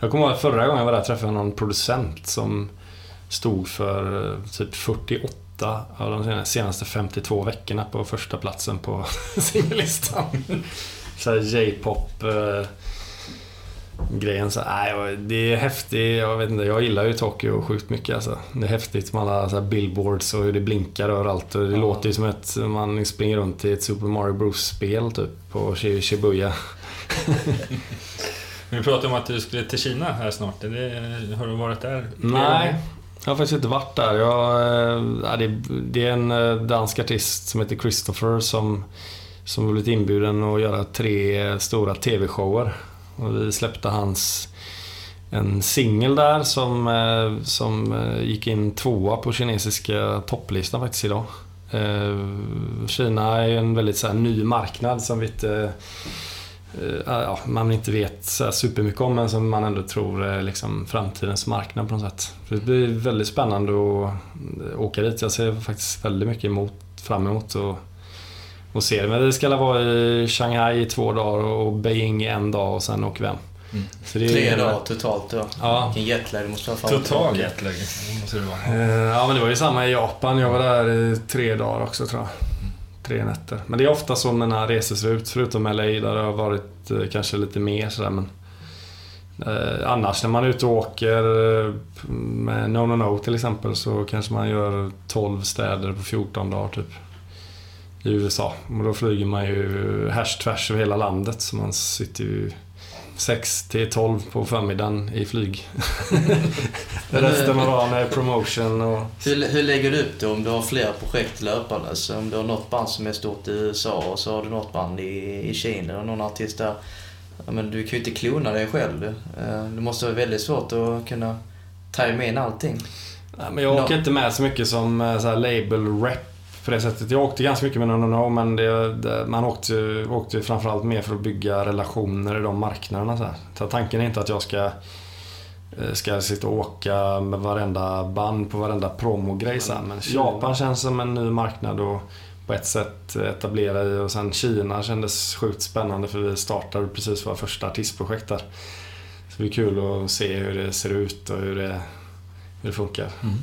Jag kommer ihåg förra gången jag var där träffade jag någon producent som stod för eh, typ 48 av de senaste 52 veckorna på första platsen på singellistan. Såhär J-pop eh, grejen så nej, det är häftigt. Jag vet inte, jag gillar ju Tokyo sjukt mycket alltså. Det är häftigt med alla så billboards och hur det blinkar överallt. Och det ja. låter ju som att man springer runt i ett Super Mario Bros-spel typ på Shibuya. Vi pratade om att du skulle till Kina här snart. Det, har du varit där? Nej, jag har faktiskt inte varit där. Jag, äh, det, är en eh, dansk artist som heter Christopher som, som har blivit inbjuden att göra tre stora TV-shower. Och vi släppte hans en singel där som, eh, som gick in tvåa på kinesiska topplistan faktiskt idag. Kina är en väldigt så här, ny marknad som vi inte ja, man inte vet så supermycket om men som man ändå tror är liksom framtidens marknad på något sätt. det blir väldigt spännande att eh, åka dit. Jag ser faktiskt väldigt mycket emot, fram emot och, och se det. Men det ska vara i Shanghai i två dagar och Beijing i en dag och sen åker vi hem. Mm. Tre dagar totalt då. Ja. Vilken jetlag det måste vara. Total jetlag måste det vara. Eh, ja men det var ju samma i Japan. Jag var där i tre dagar också tror jag tre nätter. Men det är ofta så mina resor ser ut, förutom LA där det har varit eh, kanske lite mer sådär. Men, eh, annars när man är ute och åker eh, med No No No till exempel så kanske man gör 12 städer på 14 dagar typ. I USA. Och då flyger man ju härs tvärs över hela landet så man sitter ju 6 till 12 på förmiddagen i flyg. Resten av dagen är promotion och... Hur, hur lägger du upp det om du har flera projekt löpandes? Om du har något band som är stort i USA och så har du något band i, i Kina och någon artist där. Ja, men du kan ju inte klona dig själv. Eh, det måste vara väldigt svårt att kunna tajma in allting. Nej, men jag åker no. inte med så mycket som eh, så label rep på det sättet. Jag åkte ganska mycket med No No No men det, det, man åkte, åkte framförallt mer för att bygga relationer i de marknaderna. Så, här. så tanken är inte att jag ska, eh, ska sitta och åka med varenda band på varenda promogrej. Här. Men Japan känns som en ny marknad och på ett sätt etablera i och sen Kina kändes sjukt spännande för vi startade precis våra första artistprojekt där. Så det är kul att se hur det ser ut och hur det, hur det funkar. Mm.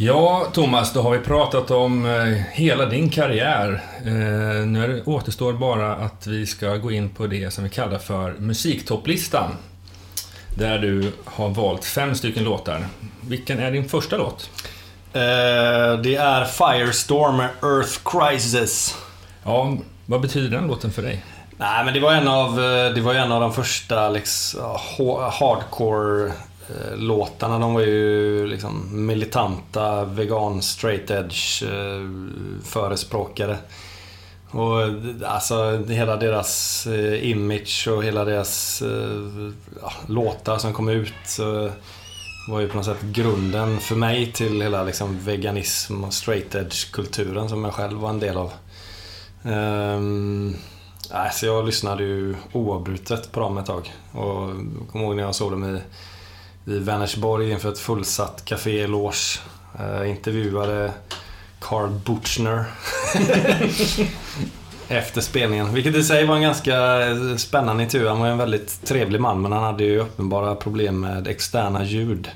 Ja, Thomas, då har vi pratat om eh, hela din karriär. Eh, nu återstår bara att vi ska gå in på det som vi kallar för musiktopplistan. Där du har valt fem stycken låtar. Vilken är din första låt? Eh, det är Firestorm med Earth Crisis. Ja, vad betyder den låten för dig? Nej, men det var en av, det var en av de första liksom, hardcore Eh, låtarna de var ju liksom militanta, vegan, straight edge eh, förespråkare. Och eh, alltså hela deras image och hela deras ja, låtar som kom ut var ju på något sätt grunden för mig till hela liksom veganism och straight edge-kulturen som jag själv var en del av. Um, alltså jag lyssnade ju oavbrutet på dem ett tag. Och kommer ihåg när jag såg dem i i Vänersborg inför ett fullsatt Café Loge. Uh, intervjuade Carl Butchner efter spelningen. Vilket i sig var en ganska eh, spännande intervju. Han var en väldigt trevlig man men han hade ju uppenbara problem med externa ljud.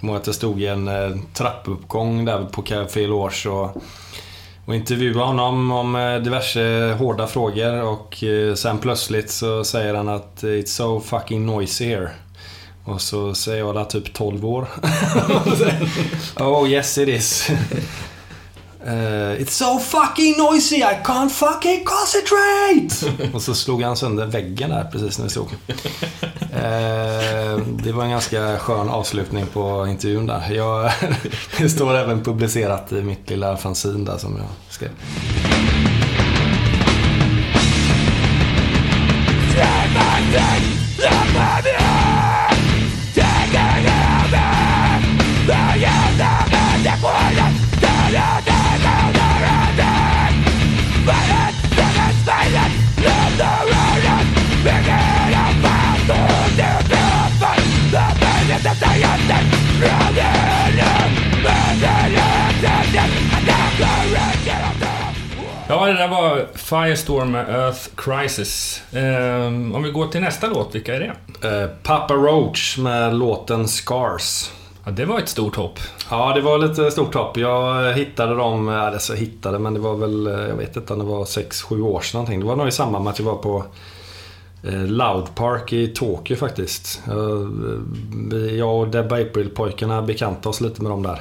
Jag att det stod i en eh, trappuppgång där på Café Loge och, och intervjuade honom om diverse hårda frågor och sen plötsligt så säger han att It's so fucking noisy here. Och så säger jag där typ 12 år. oh yes it is. Uh, It's so fucking noisy, I can't fucking concentrate! och så slog han sönder väggen där precis när vi stod. Uh, det var en ganska skön avslutning på intervjun där. Jag, det står även publicerat i mitt lilla fanzine där som jag skrev. Yeah, det där var Firestorm med Earth Crisis. Ehm, om vi går till nästa låt, vilka är det? Eh, Papa Roach med låten Scars. Ja, det var ett stort hopp. Ja, det var lite stort hopp. Jag hittade dem, alltså hittade, men det var väl, eh, jag vet inte det var 6-7 år sedan någonting. Det var nog i samband med att jag var på eh, Loud Park i Tokyo faktiskt. Jag och Deb April-pojkarna bekantade oss lite med dem där.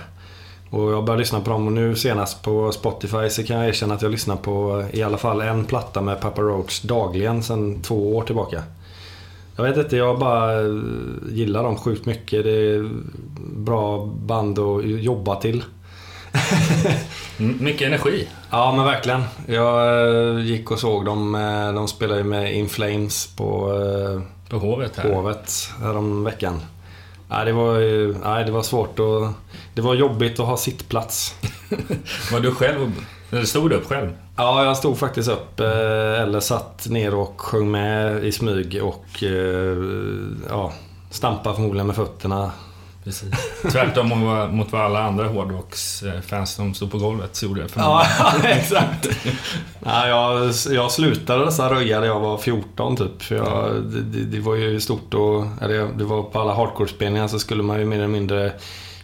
Och jag började lyssna på dem och nu senast på Spotify så kan jag erkänna att jag lyssnar på i alla fall en platta med Papa Roach dagligen sedan två år tillbaka. Jag vet inte, jag bara gillar dem sjukt mycket. Det är bra band att jobba till. mycket energi. Ja, men verkligen. Jag eh, gick och såg dem. Eh, de spelade ju med In Flames på, eh, på Hovet, här. Hovet härom veckan. Nej, det var, nej, det var svårt och Det var jobbigt att ha sittplats. var du själv stod du upp själv? Ja, jag stod faktiskt upp. Eller satt ner och sjöng med i smyg och ja, stampade förmodligen med fötterna Precis. Tvärtom mot vad alla andra hårdrocksfans som stod på golvet gjorde. Ja, exakt. ja, jag, jag slutade dessa röja när jag var 14 typ. För jag, det, det, var ju stort och... Eller det var på alla hardcore-spelningar så skulle man ju mer eller mindre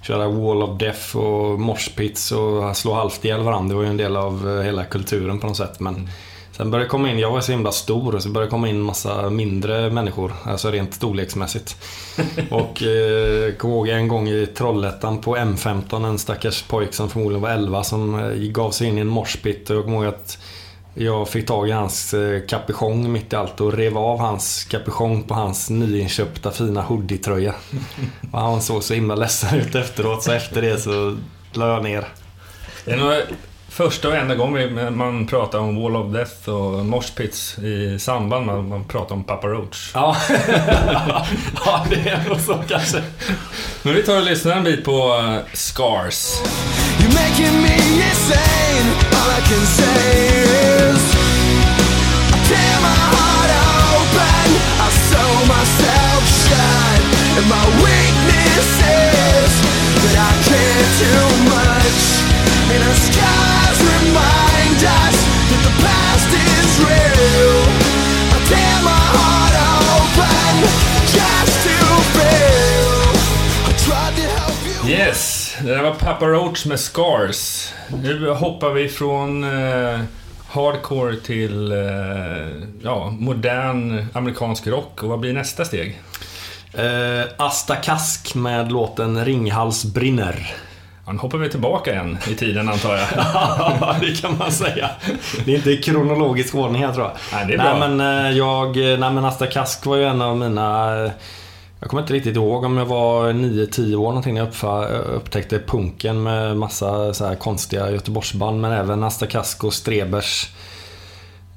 köra Wall of Death och moshpits och slå halvt ihjäl varandra. Det var ju en del av hela kulturen på något sätt. Men mm. Sen började komma in, jag var så himla stor, och så började komma in massa mindre människor. Alltså rent storleksmässigt. och eh, kom ihåg en gång i Trollhättan på M15, en stackars pojk som förmodligen var 11 som eh, gav sig in i en morspit. Och jag kommer ihåg att jag fick tag i hans eh, kapuschong mitt i allt och rev av hans kapuschong på hans nyinköpta fina hoodie-tröja. och han såg så himla ledsen ut efteråt, så efter det så la jag ner. Det är första och enda gången man pratar om Wall of Death och Moshpits i samband med att man pratar om Papa Roach. Ja, ja det är nog så kanske. Men vi tar och lyssnar en bit på uh, Scars. You're making me insane All I can say is I tear my heart open I sew myself shut And my weakness is That I care too much In a sky Yes, det där var Papa Roach med Scars. Nu hoppar vi från eh, hardcore till eh, ja, modern amerikansk rock. Och vad blir nästa steg? Eh, Asta Kask med låten Ringhals brinner. Ja, nu hoppar vi tillbaka igen i tiden antar jag. ja, det kan man säga. Det är inte i kronologisk ordning här tror jag. Nej, det är bra. Nej, men, eh, jag, nej, men Asta Kask var ju en av mina jag kommer inte riktigt ihåg om jag var 9-10 år någonting när jag upptäckte punken med massa så här konstiga Göteborgsband men även Asta Kasko, Strebers,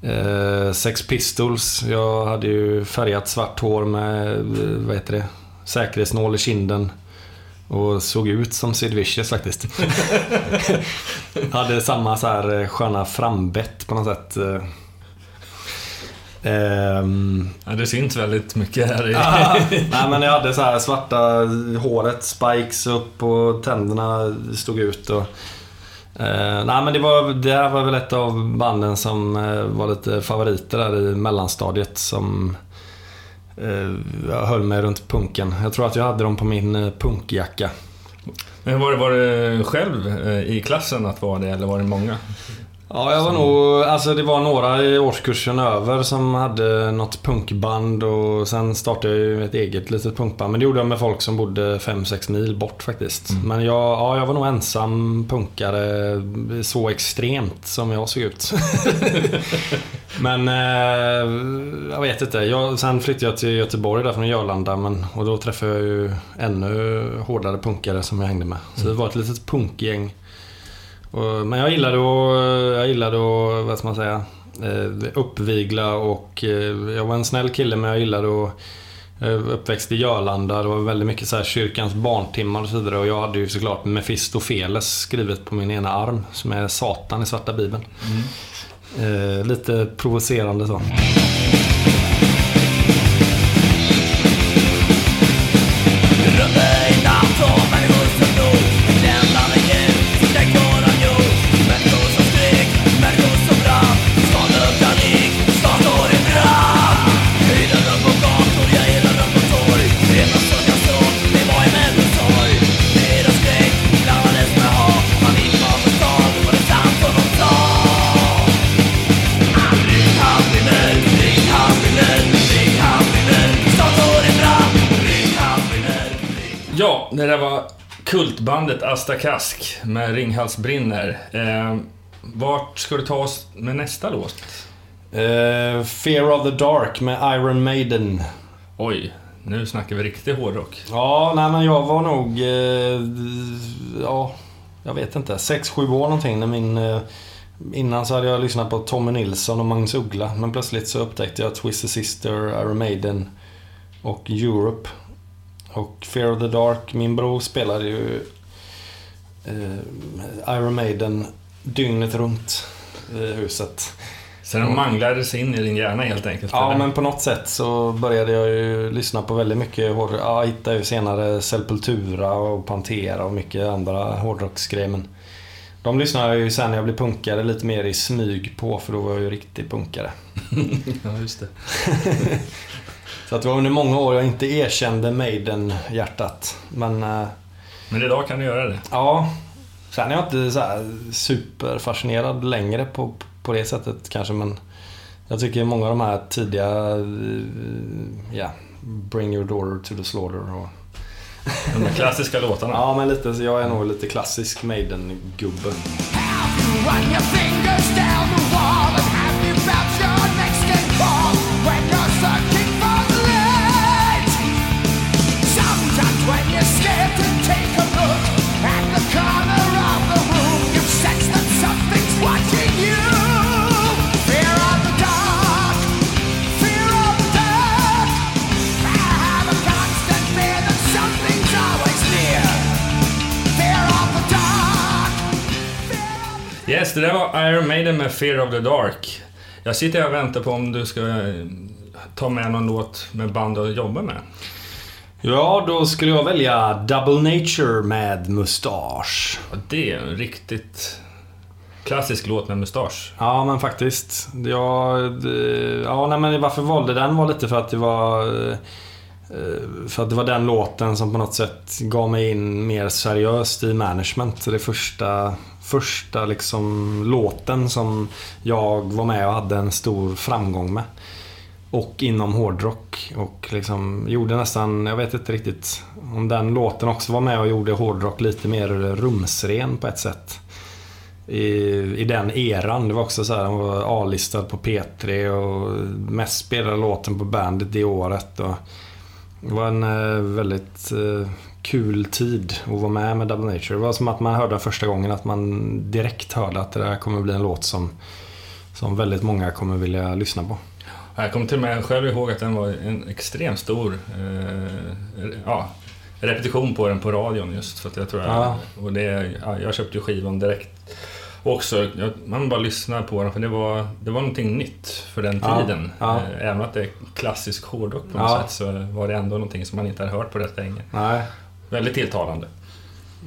eh, Sex Pistols. Jag hade ju färgat svart hår med, eh, vad heter det, säkerhetsnål i kinden. Och såg ut som Sid Vicious faktiskt. hade samma så här eh, sköna frambett på något sätt. Eh, Um, ja, det syns väldigt mycket här i... nej, men jag hade så här svarta håret, spikes upp och tänderna stod ut. Och, uh, nej, men det, var, det här var väl ett av banden som uh, var lite favoriter där i mellanstadiet. Som uh, jag höll mig runt punken. Jag tror att jag hade dem på min punkjacka. Men var det, var det själv i klassen att vara det, eller var det många? Ja, jag var som... nog... Alltså det var några i årskursen över som hade något punkband och sen startade jag ju ett eget litet punkband. Men det gjorde jag med folk som bodde 5-6 mil bort faktiskt. Mm. Men jag, ja, jag var nog ensam punkare så extremt som jag såg ut. men eh, jag vet inte. Jag, sen flyttade jag till Göteborg där från Jörlanda men, och då träffade jag ju ännu hårdare punkare som jag hängde med. Så det var ett litet punkgäng. Men jag gillade att, jag gillade att, vad ska man säga, eh, uppvigla och eh, jag var en snäll kille men jag gillade att uppväxt i Jörlanda. Det var väldigt mycket så här kyrkans barntimmar och så vidare. Och jag hade ju såklart Mefistofeles skrivet på min ena arm. Som är Satan i Svarta Bibeln. Mm. Eh, lite provocerande så. Kultbandet Asta Kask med Ringhals brinner. Eh, vart ska du ta oss med nästa låt? Eh, Fear of the Dark med Iron Maiden. Oj, nu snackar vi riktig hårdrock. Ja, nej men jag var nog... Eh, ja, jag vet inte. 6-7 år någonting när min... Eh, innan så hade jag lyssnat på Tommy Nilsson och Magnus Uggla. Men plötsligt så upptäckte jag Twisted Sister, Iron Maiden och Europe. Och Fear of the Dark. Min bror spelade ju eh, Iron Maiden dygnet runt i huset. Så den manglades in i din hjärna helt enkelt? Ja, eller? men på något sätt så började jag ju lyssna på väldigt mycket hårdrock. Ja, jag hittade ju senare Sepultura och Pantera och mycket andra hårdrocksgrejer. Men de lyssnade jag ju sen när jag blev punkare lite mer i smyg på, för då var jag ju riktig punkare. ja, just det. Så att det var under många år jag inte erkände Maiden-hjärtat. Men eh, Men idag kan du göra det. ja, sen är jag inte så här superfascinerad längre på, på det sättet kanske. Men jag tycker många av de här tidiga, eh, ja, Bring your daughter to the slaughter och De klassiska låtarna. Ja, men lite, så jag är nog lite klassisk Maiden-gubbe. Det där var Iron Maiden med Fear of the Dark. Jag sitter här och väntar på om du ska eh, ta med någon låt med band du jobbar med. Ja, då skulle jag välja Double Nature med Mustasch. Och det är en riktigt klassisk låt med mustasch. Ja, men faktiskt. Jag, ja, nej, men varför valde den var lite för att det var... eh, För att det var den låten som på något sätt gav mig in mer seriöst i management. Det första, första liksom låten som jag var med och hade en stor framgång med. Och inom hårdrock. Och liksom gjorde nästan, jag vet inte riktigt om den låten också var med och gjorde hårdrock lite mer rumsren på ett sätt. I, i den eran. Det var också så här, den var A-listad på P3 och mest spelade låten på bandet det året. Och det var en eh, väldigt eh, kul tid att vara med med Double Nature. Det var som att man hörde den första gången att man direkt hörde att det där kommer bli en låt som, som väldigt många kommer vilja lyssna på. Jag kommer till och med själv ihåg att den var en extremt stor eh, ja, repetition på den på radion just för att jag tror jag, Ja. och det, ja, jag köpte skivan direkt också. Jag, man bara lyssnar på den för det var, det var någonting nytt för den tiden. ja. Eh, Även att det är klassisk hårdrock på något sätt så var det ändå någonting som man inte hade hört på rätt länge. Nej, Väldigt tilltalande.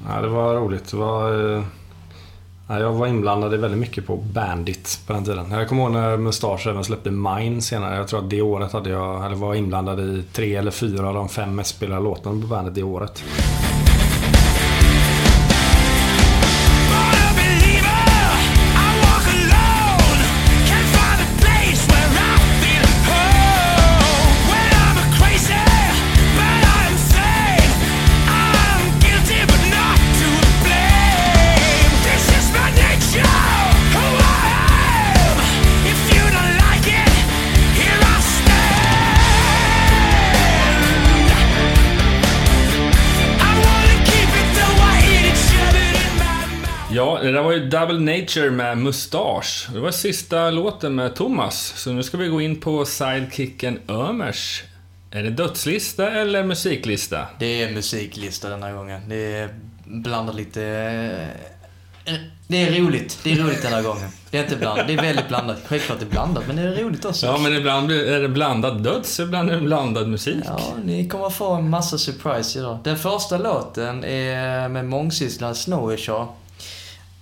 ja, det var roligt. Det var, eh, ja, jag var inblandad i väldigt mycket på Bandit på den tiden. Jag kommer ihåg när Mustasch även släppte Mine senare. Jag tror att det året hade jag, eller var inblandad i tre eller fyra av de fem mest spelade låtarna på Bandit det året. Double Nature med Mustasch. Det var sista låten med Thomas. Så nu ska vi gå in på sidekicken Ömers. Är det dödslista eller musiklista? Det är musiklista den här gången. Det är blandat lite... eh, Det är roligt. Det är roligt den här gången. Det är inte blandat. Det är väldigt blandat. Självklart det är blandat, men det är roligt också. Ja, men ibland är det blandad döds, ibland är det blandad musik. Ja, ni kommer få en massa surprise idag. Den första låten är med mångsysslaren Snowishaw.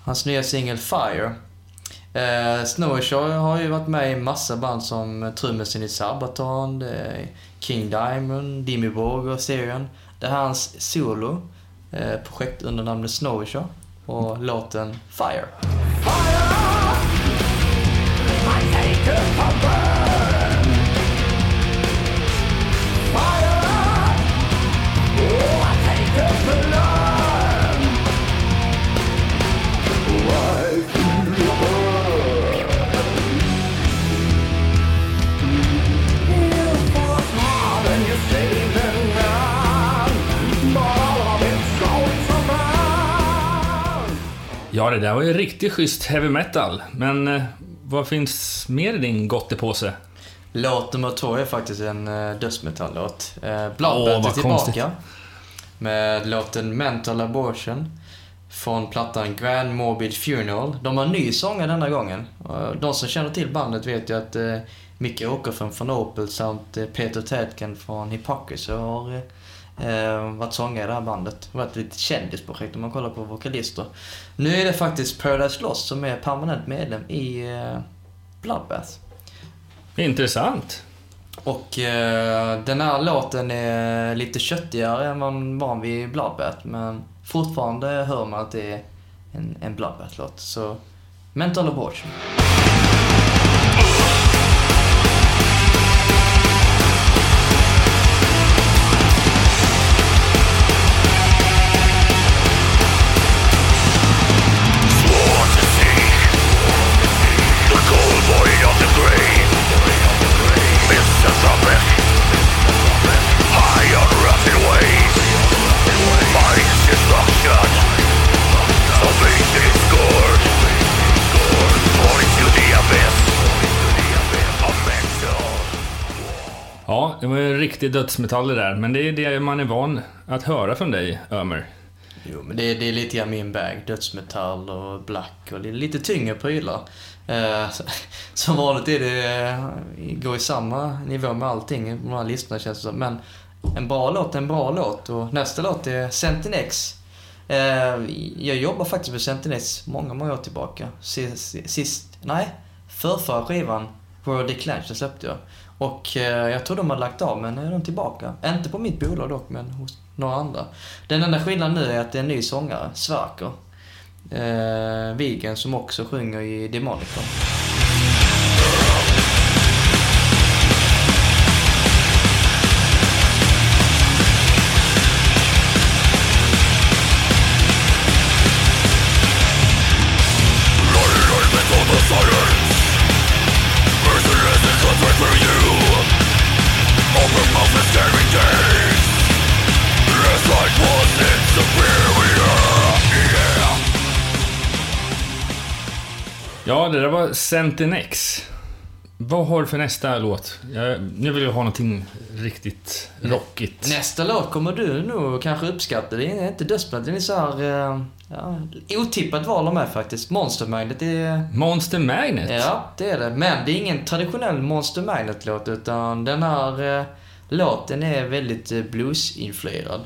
Hans nya singel Fire. Eh, Snowishaw har ju varit med i massa band som trummisen i Sabaton, eh, King Diamond, Dimmy Borg och serien. Det här är hans solo, eh, projekt under namnet Snowishaw och låten Fire. Fire! Ja, det där var ju riktigt schysst heavy metal. Men eh, vad finns mer i din gottepåse? Låt nummer två är faktiskt en dödsmetall-låt. Uh, Åh, Bloodbath är tillbaka. konstigt. Med låten Mental Abortion. Från plattan Grand Morbid Funeral. De har en ny sångare denna gången. De som känner till bandet vet ju att uh, Micke Åkerfeldt från Opel samt uh, Peter Tätken från Hypocrisy har uh, varit sångare i det här bandet. Det har varit ett litet kändisprojekt om man kollar på vokalister. Nu är det faktiskt Paradise Lost som är permanent medlem i uh, Bloodbath. Intressant. Och eh, den här låten är lite köttigare än man van vid i Bloodbath, men fortfarande hör man att det är en, en Bloodbath-låt. Så, Mental Abortion. Ja, det var ju riktig dödsmetall det där. Men det är det man är van att höra från dig, Ömer. Jo, men det, är- det är lite grann min bag. Dödsmetall och black och det är lite tyngre prylar. Eh, som vanligt är det, eh, går i samma nivå med allting på de här listorna känns det som. Men en bra låt är en bra låt och nästa låt är Sentinex. Eh, jag jobbar faktiskt med Sentinex många, många år tillbaka. Sist, sist nej, förrförra skivan, World Declension släppte jag. Och eh, jag tror de har lagt av, men nu är de tillbaka. Inte på mitt bolag dock, men hos några andra. Den enda skillnaden nu är att det är en ny sångare, Sverker. Eh, Vigen, som också sjunger i Demonicon. Ja, det där var Centinex. Vad har du för nästa låt? Jag, nu vill jag ha någonting riktigt rockigt. Nästa låt kommer du nog kanske uppskatta. Det är inte dödsmetall, det är så här, eh, ja, otippat val av mig faktiskt. Monster Magnet är... Monster Magnet? Ja, det är det. Men det är ingen traditionell Monster Magnet-låt, utan den här eh, låten är väldigt eh, blues-influerad.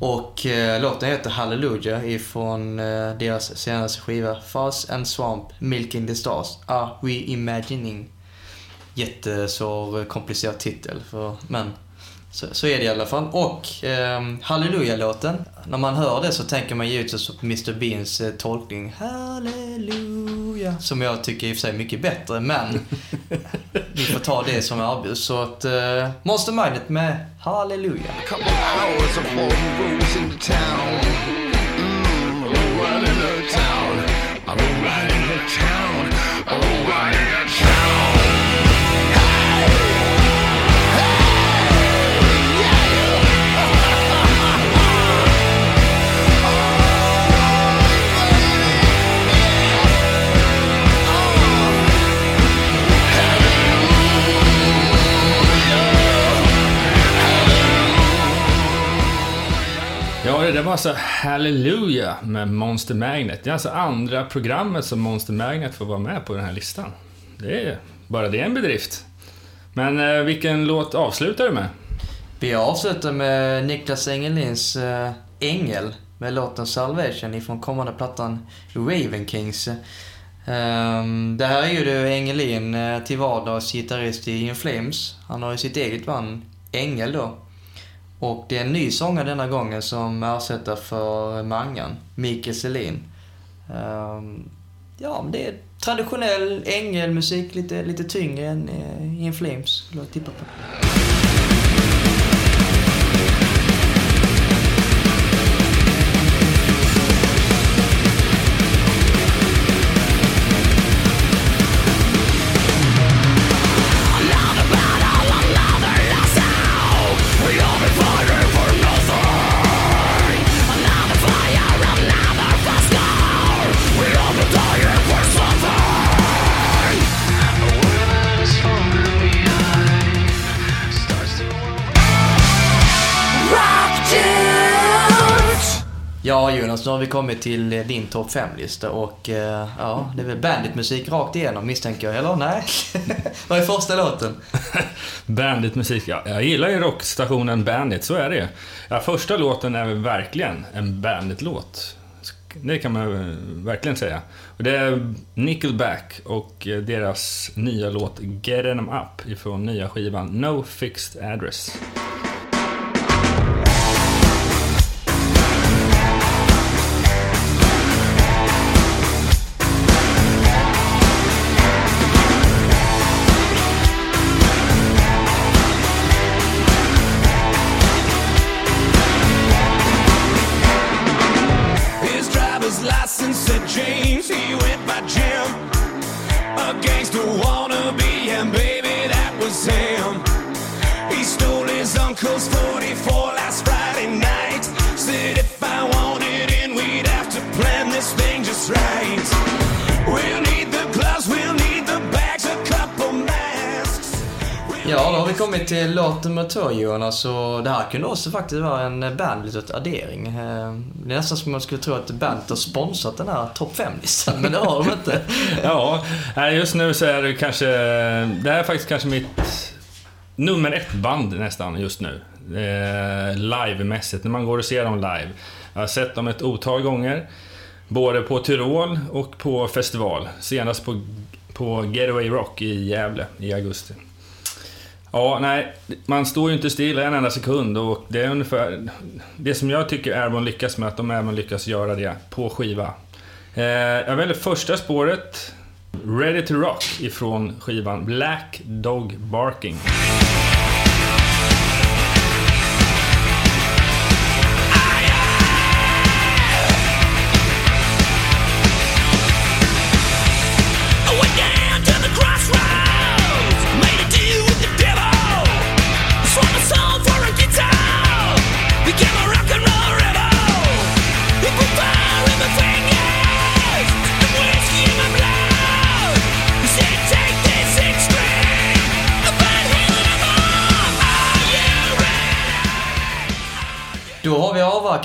Och eh, låten heter Hallelujah ifrån eh, deras senaste skiva Fuzz and Swamp, Milking the Stars, Are We Imagining. Jättesvår, eh, komplicerad titel, för, men så, så är det i alla fall. Och eh, Halleluja-låten, när man hör det så tänker man givetvis på Mr Beans eh, tolkning Halleluja, som jag tycker i och för sig är mycket bättre, men vi får ta det som erbjuds. Så att eh, Monster Magnet med Hallelujah. Mm, det där var alltså Halleluja med Monster Magnet. Det är alltså andra programmet som Monster Magnet får vara med på den här listan. Det är bara det är en bedrift. Men eh, vilken låt avslutar du med? Vi avslutar med Niklas Engelins eh, Ängel med låten Salvation ifrån kommande plattan Raven Kings. Um, det här är ju då Engelin eh, till vardags gitarrist i In Flames. Han har ju sitt eget band Ängel då. Och det är en ny sångare denna gången som ersätter för Mangan, Mikael Selin. Um, ja, men det är traditionell ängelmusik, lite, lite tyngre än eh, uh, In Flames, skulle jag tippa på. Jonas, nu har vi kommit till eh, din topp 5-lista och eh, ja, det är väl bandit-musik rakt igenom misstänker jag, eller nej? Vad är första låten? Bandit-musik, ja. Jag gillar ju rockstationen Bandit, så är det ju. Ja, första låten är väl verkligen en Bandit-låt. Det kan man eh, verkligen säga. Och det är Nickelback och deras nya låt Get Em Up ifrån nya skivan No Fixed Address. Kommit till låt nummer två Jonas och det här kunde också faktiskt vara en bandit addering. Eh, det är nästan som man skulle tro att bandet har sponsrat den här topp 5-listan, men det har de inte. Ja, just nu så är det kanske... Det här är faktiskt kanske mitt nummer ett band nästan just nu. Eh, livemässigt, när man går och ser dem live. Jag har sett dem ett otal gånger. Både på Tyrol och på festival. Senast på, på Getaway Rock i Gävle i augusti. Ja, nej, man står ju inte stilla en enda sekund och det är ungefär det som jag tycker Airborne lyckas med, att de även lyckas göra det på skiva. Eh, jag väljer första spåret, Ready to Rock, ifrån skivan Black Dog Barking.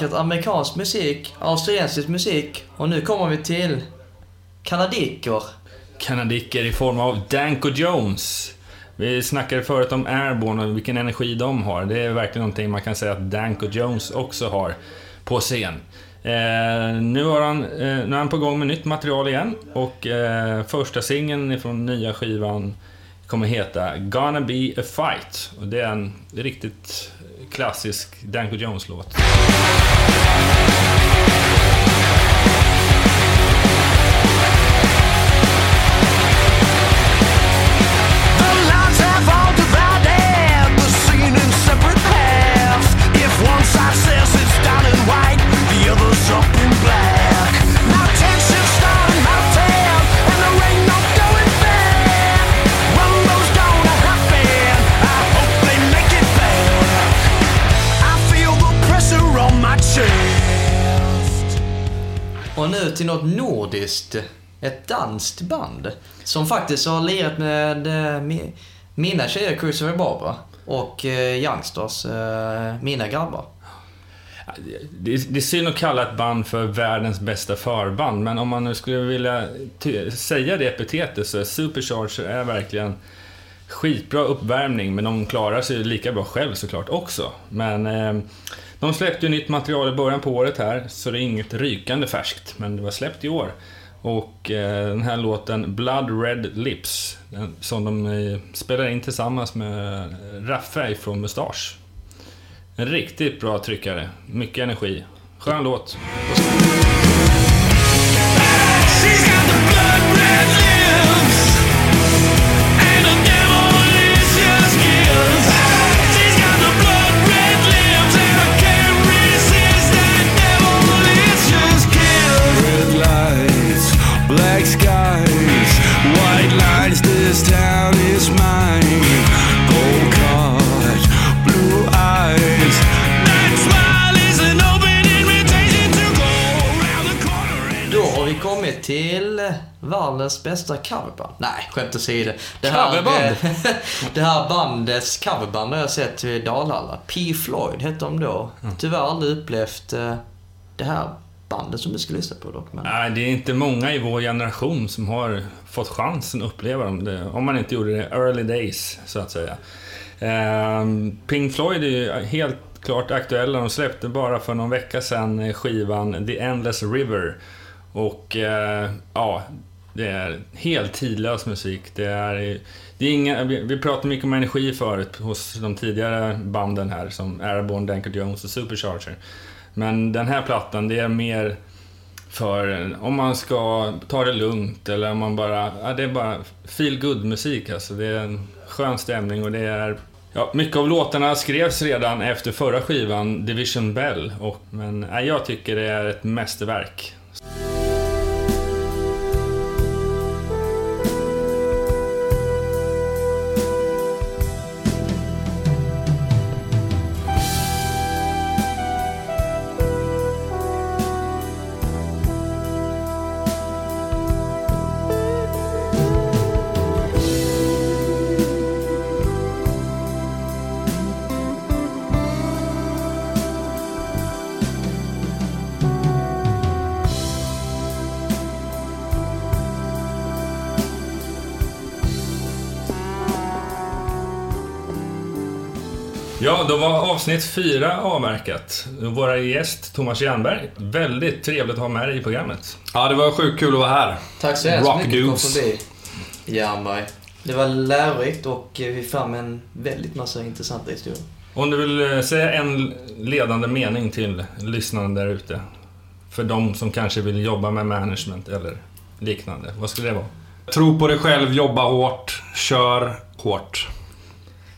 Har amerikansk musik, australiensisk musik och nu kommer vi till kanadiker. Kanadiker i form av Danko Jones. Vi snackade förut om Airborne och vilken energi de har. Det är verkligen någonting man kan säga att Danko Jones också har på scen. Eh, nu, har han, eh, nu är han på gång med nytt material igen och eh, första singeln från nya skivan kommer heta Gonna Be A Fight. Och det är en riktigt klassisk Danko Jones-låt. Till något nordiskt. Ett danskt band. Som faktiskt har lirat med eh, med mina tjejer, Christopher Barbara. Och eh, Youngsters, eh, mina grabbar. Det är, det är synd att kalla ett band för världens bästa förband, men om man nu skulle vilja säga det epitetet så är Supercharger är verkligen skitbra uppvärmning, men de klarar sig lika bra själv såklart också. Men eh, de släppte ju nytt material i början på året här, så det är inget rykande färskt, men det var släppt i år. Och eh, den här låten Blood Red Lips, den, som de eh, spelar in tillsammans med Raffe från Mustasch. En riktigt bra tryckare. Mycket energi. Skön låt. Världens bästa coverband. Nej, skämt åsido. Det här, eh, det här bandets coverband har jag sett vid Dalhalla. P. Floyd hette de då. Tyvärr aldrig upplevt eh, det här bandet som du ska lyssna på dock. Men... Nej, det är inte många i vår generation som har fått chansen att uppleva dem. Det, om man inte gjorde det early days, så att säga. Ehm, Pink Floyd är ju helt klart aktuella. De släppte bara för någon vecka sedan skivan The Endless River. Och eh, ja, det är helt tidlös musik. Det är, det är inga, vi, vi pratade mycket om energi förut hos de tidigare banden här som Airborne, Danker Jones och Supercharger. Men den här plattan, det är mer för om man ska ta det lugnt eller om man bara... Ja, det är bara feel good musik alltså. Det är en skön stämning och det är... Ja, mycket av låtarna skrevs redan efter förra skivan, Division Bell. Och, men ja, jag tycker det är ett mästerverk. Avsnitt fyra avverkat. Våra gäst Thomas Jernberg. Väldigt trevligt att ha med dig i programmet. Ja, det var sjukt kul att vara här. Tack så hemskt mycket för att få förbi, Jernberg. Det var lärorikt och vi fram en väldigt massa intressanta historier. Om du vill eh, säga en ledande mening till lyssnarna där ute. För de som kanske vill jobba med management eller liknande. Vad skulle det vara? Tro på dig själv, jobba hårt, kör hårt.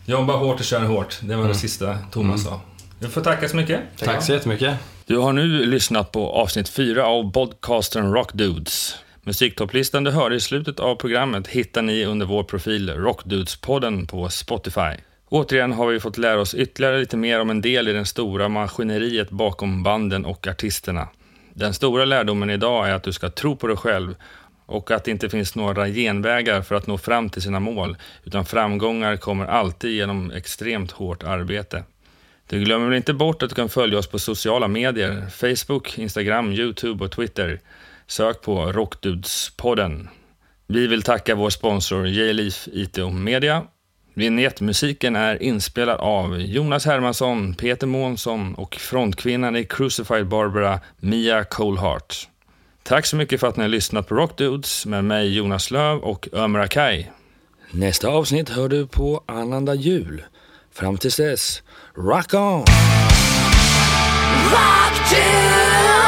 Jobba hårt och kör hårt. Det var det sista Thomas sa. Vi får tacka så mycket. Tack så jättemycket. Du har nu lyssnat på avsnitt 4 av podcasten Rock Dudes. Musiktopplistan du hörde i slutet av programmet hittar ni under vår profil Rockdudes-podden på Spotify. Återigen har vi fått lära oss ytterligare lite mer om en del i den stora maskineriet bakom banden och artisterna. Den stora lärdomen idag är att du ska tro på dig själv och att det inte finns några genvägar för att nå fram till sina mål, utan framgångar kommer alltid genom extremt hårt arbete. Du glömmer väl inte bort att du kan följa oss på sociala medier, Facebook, Instagram, Youtube och Twitter. Sök på Rockdudespodden. Vi vill tacka vår sponsor J-Leaf IT och Media. Vignettmusiken är inspelad av Jonas Hermansson, Peter Månsson och frontkvinnan i Crucified Barbara, Mia Colehart. Tack så mycket för att ni har lyssnat på Rockdudes med mig Jonas Löv och Ömer Akai. Nästa avsnitt hör du på annandag jul. Fram tills dess, rock on! Rock dudes.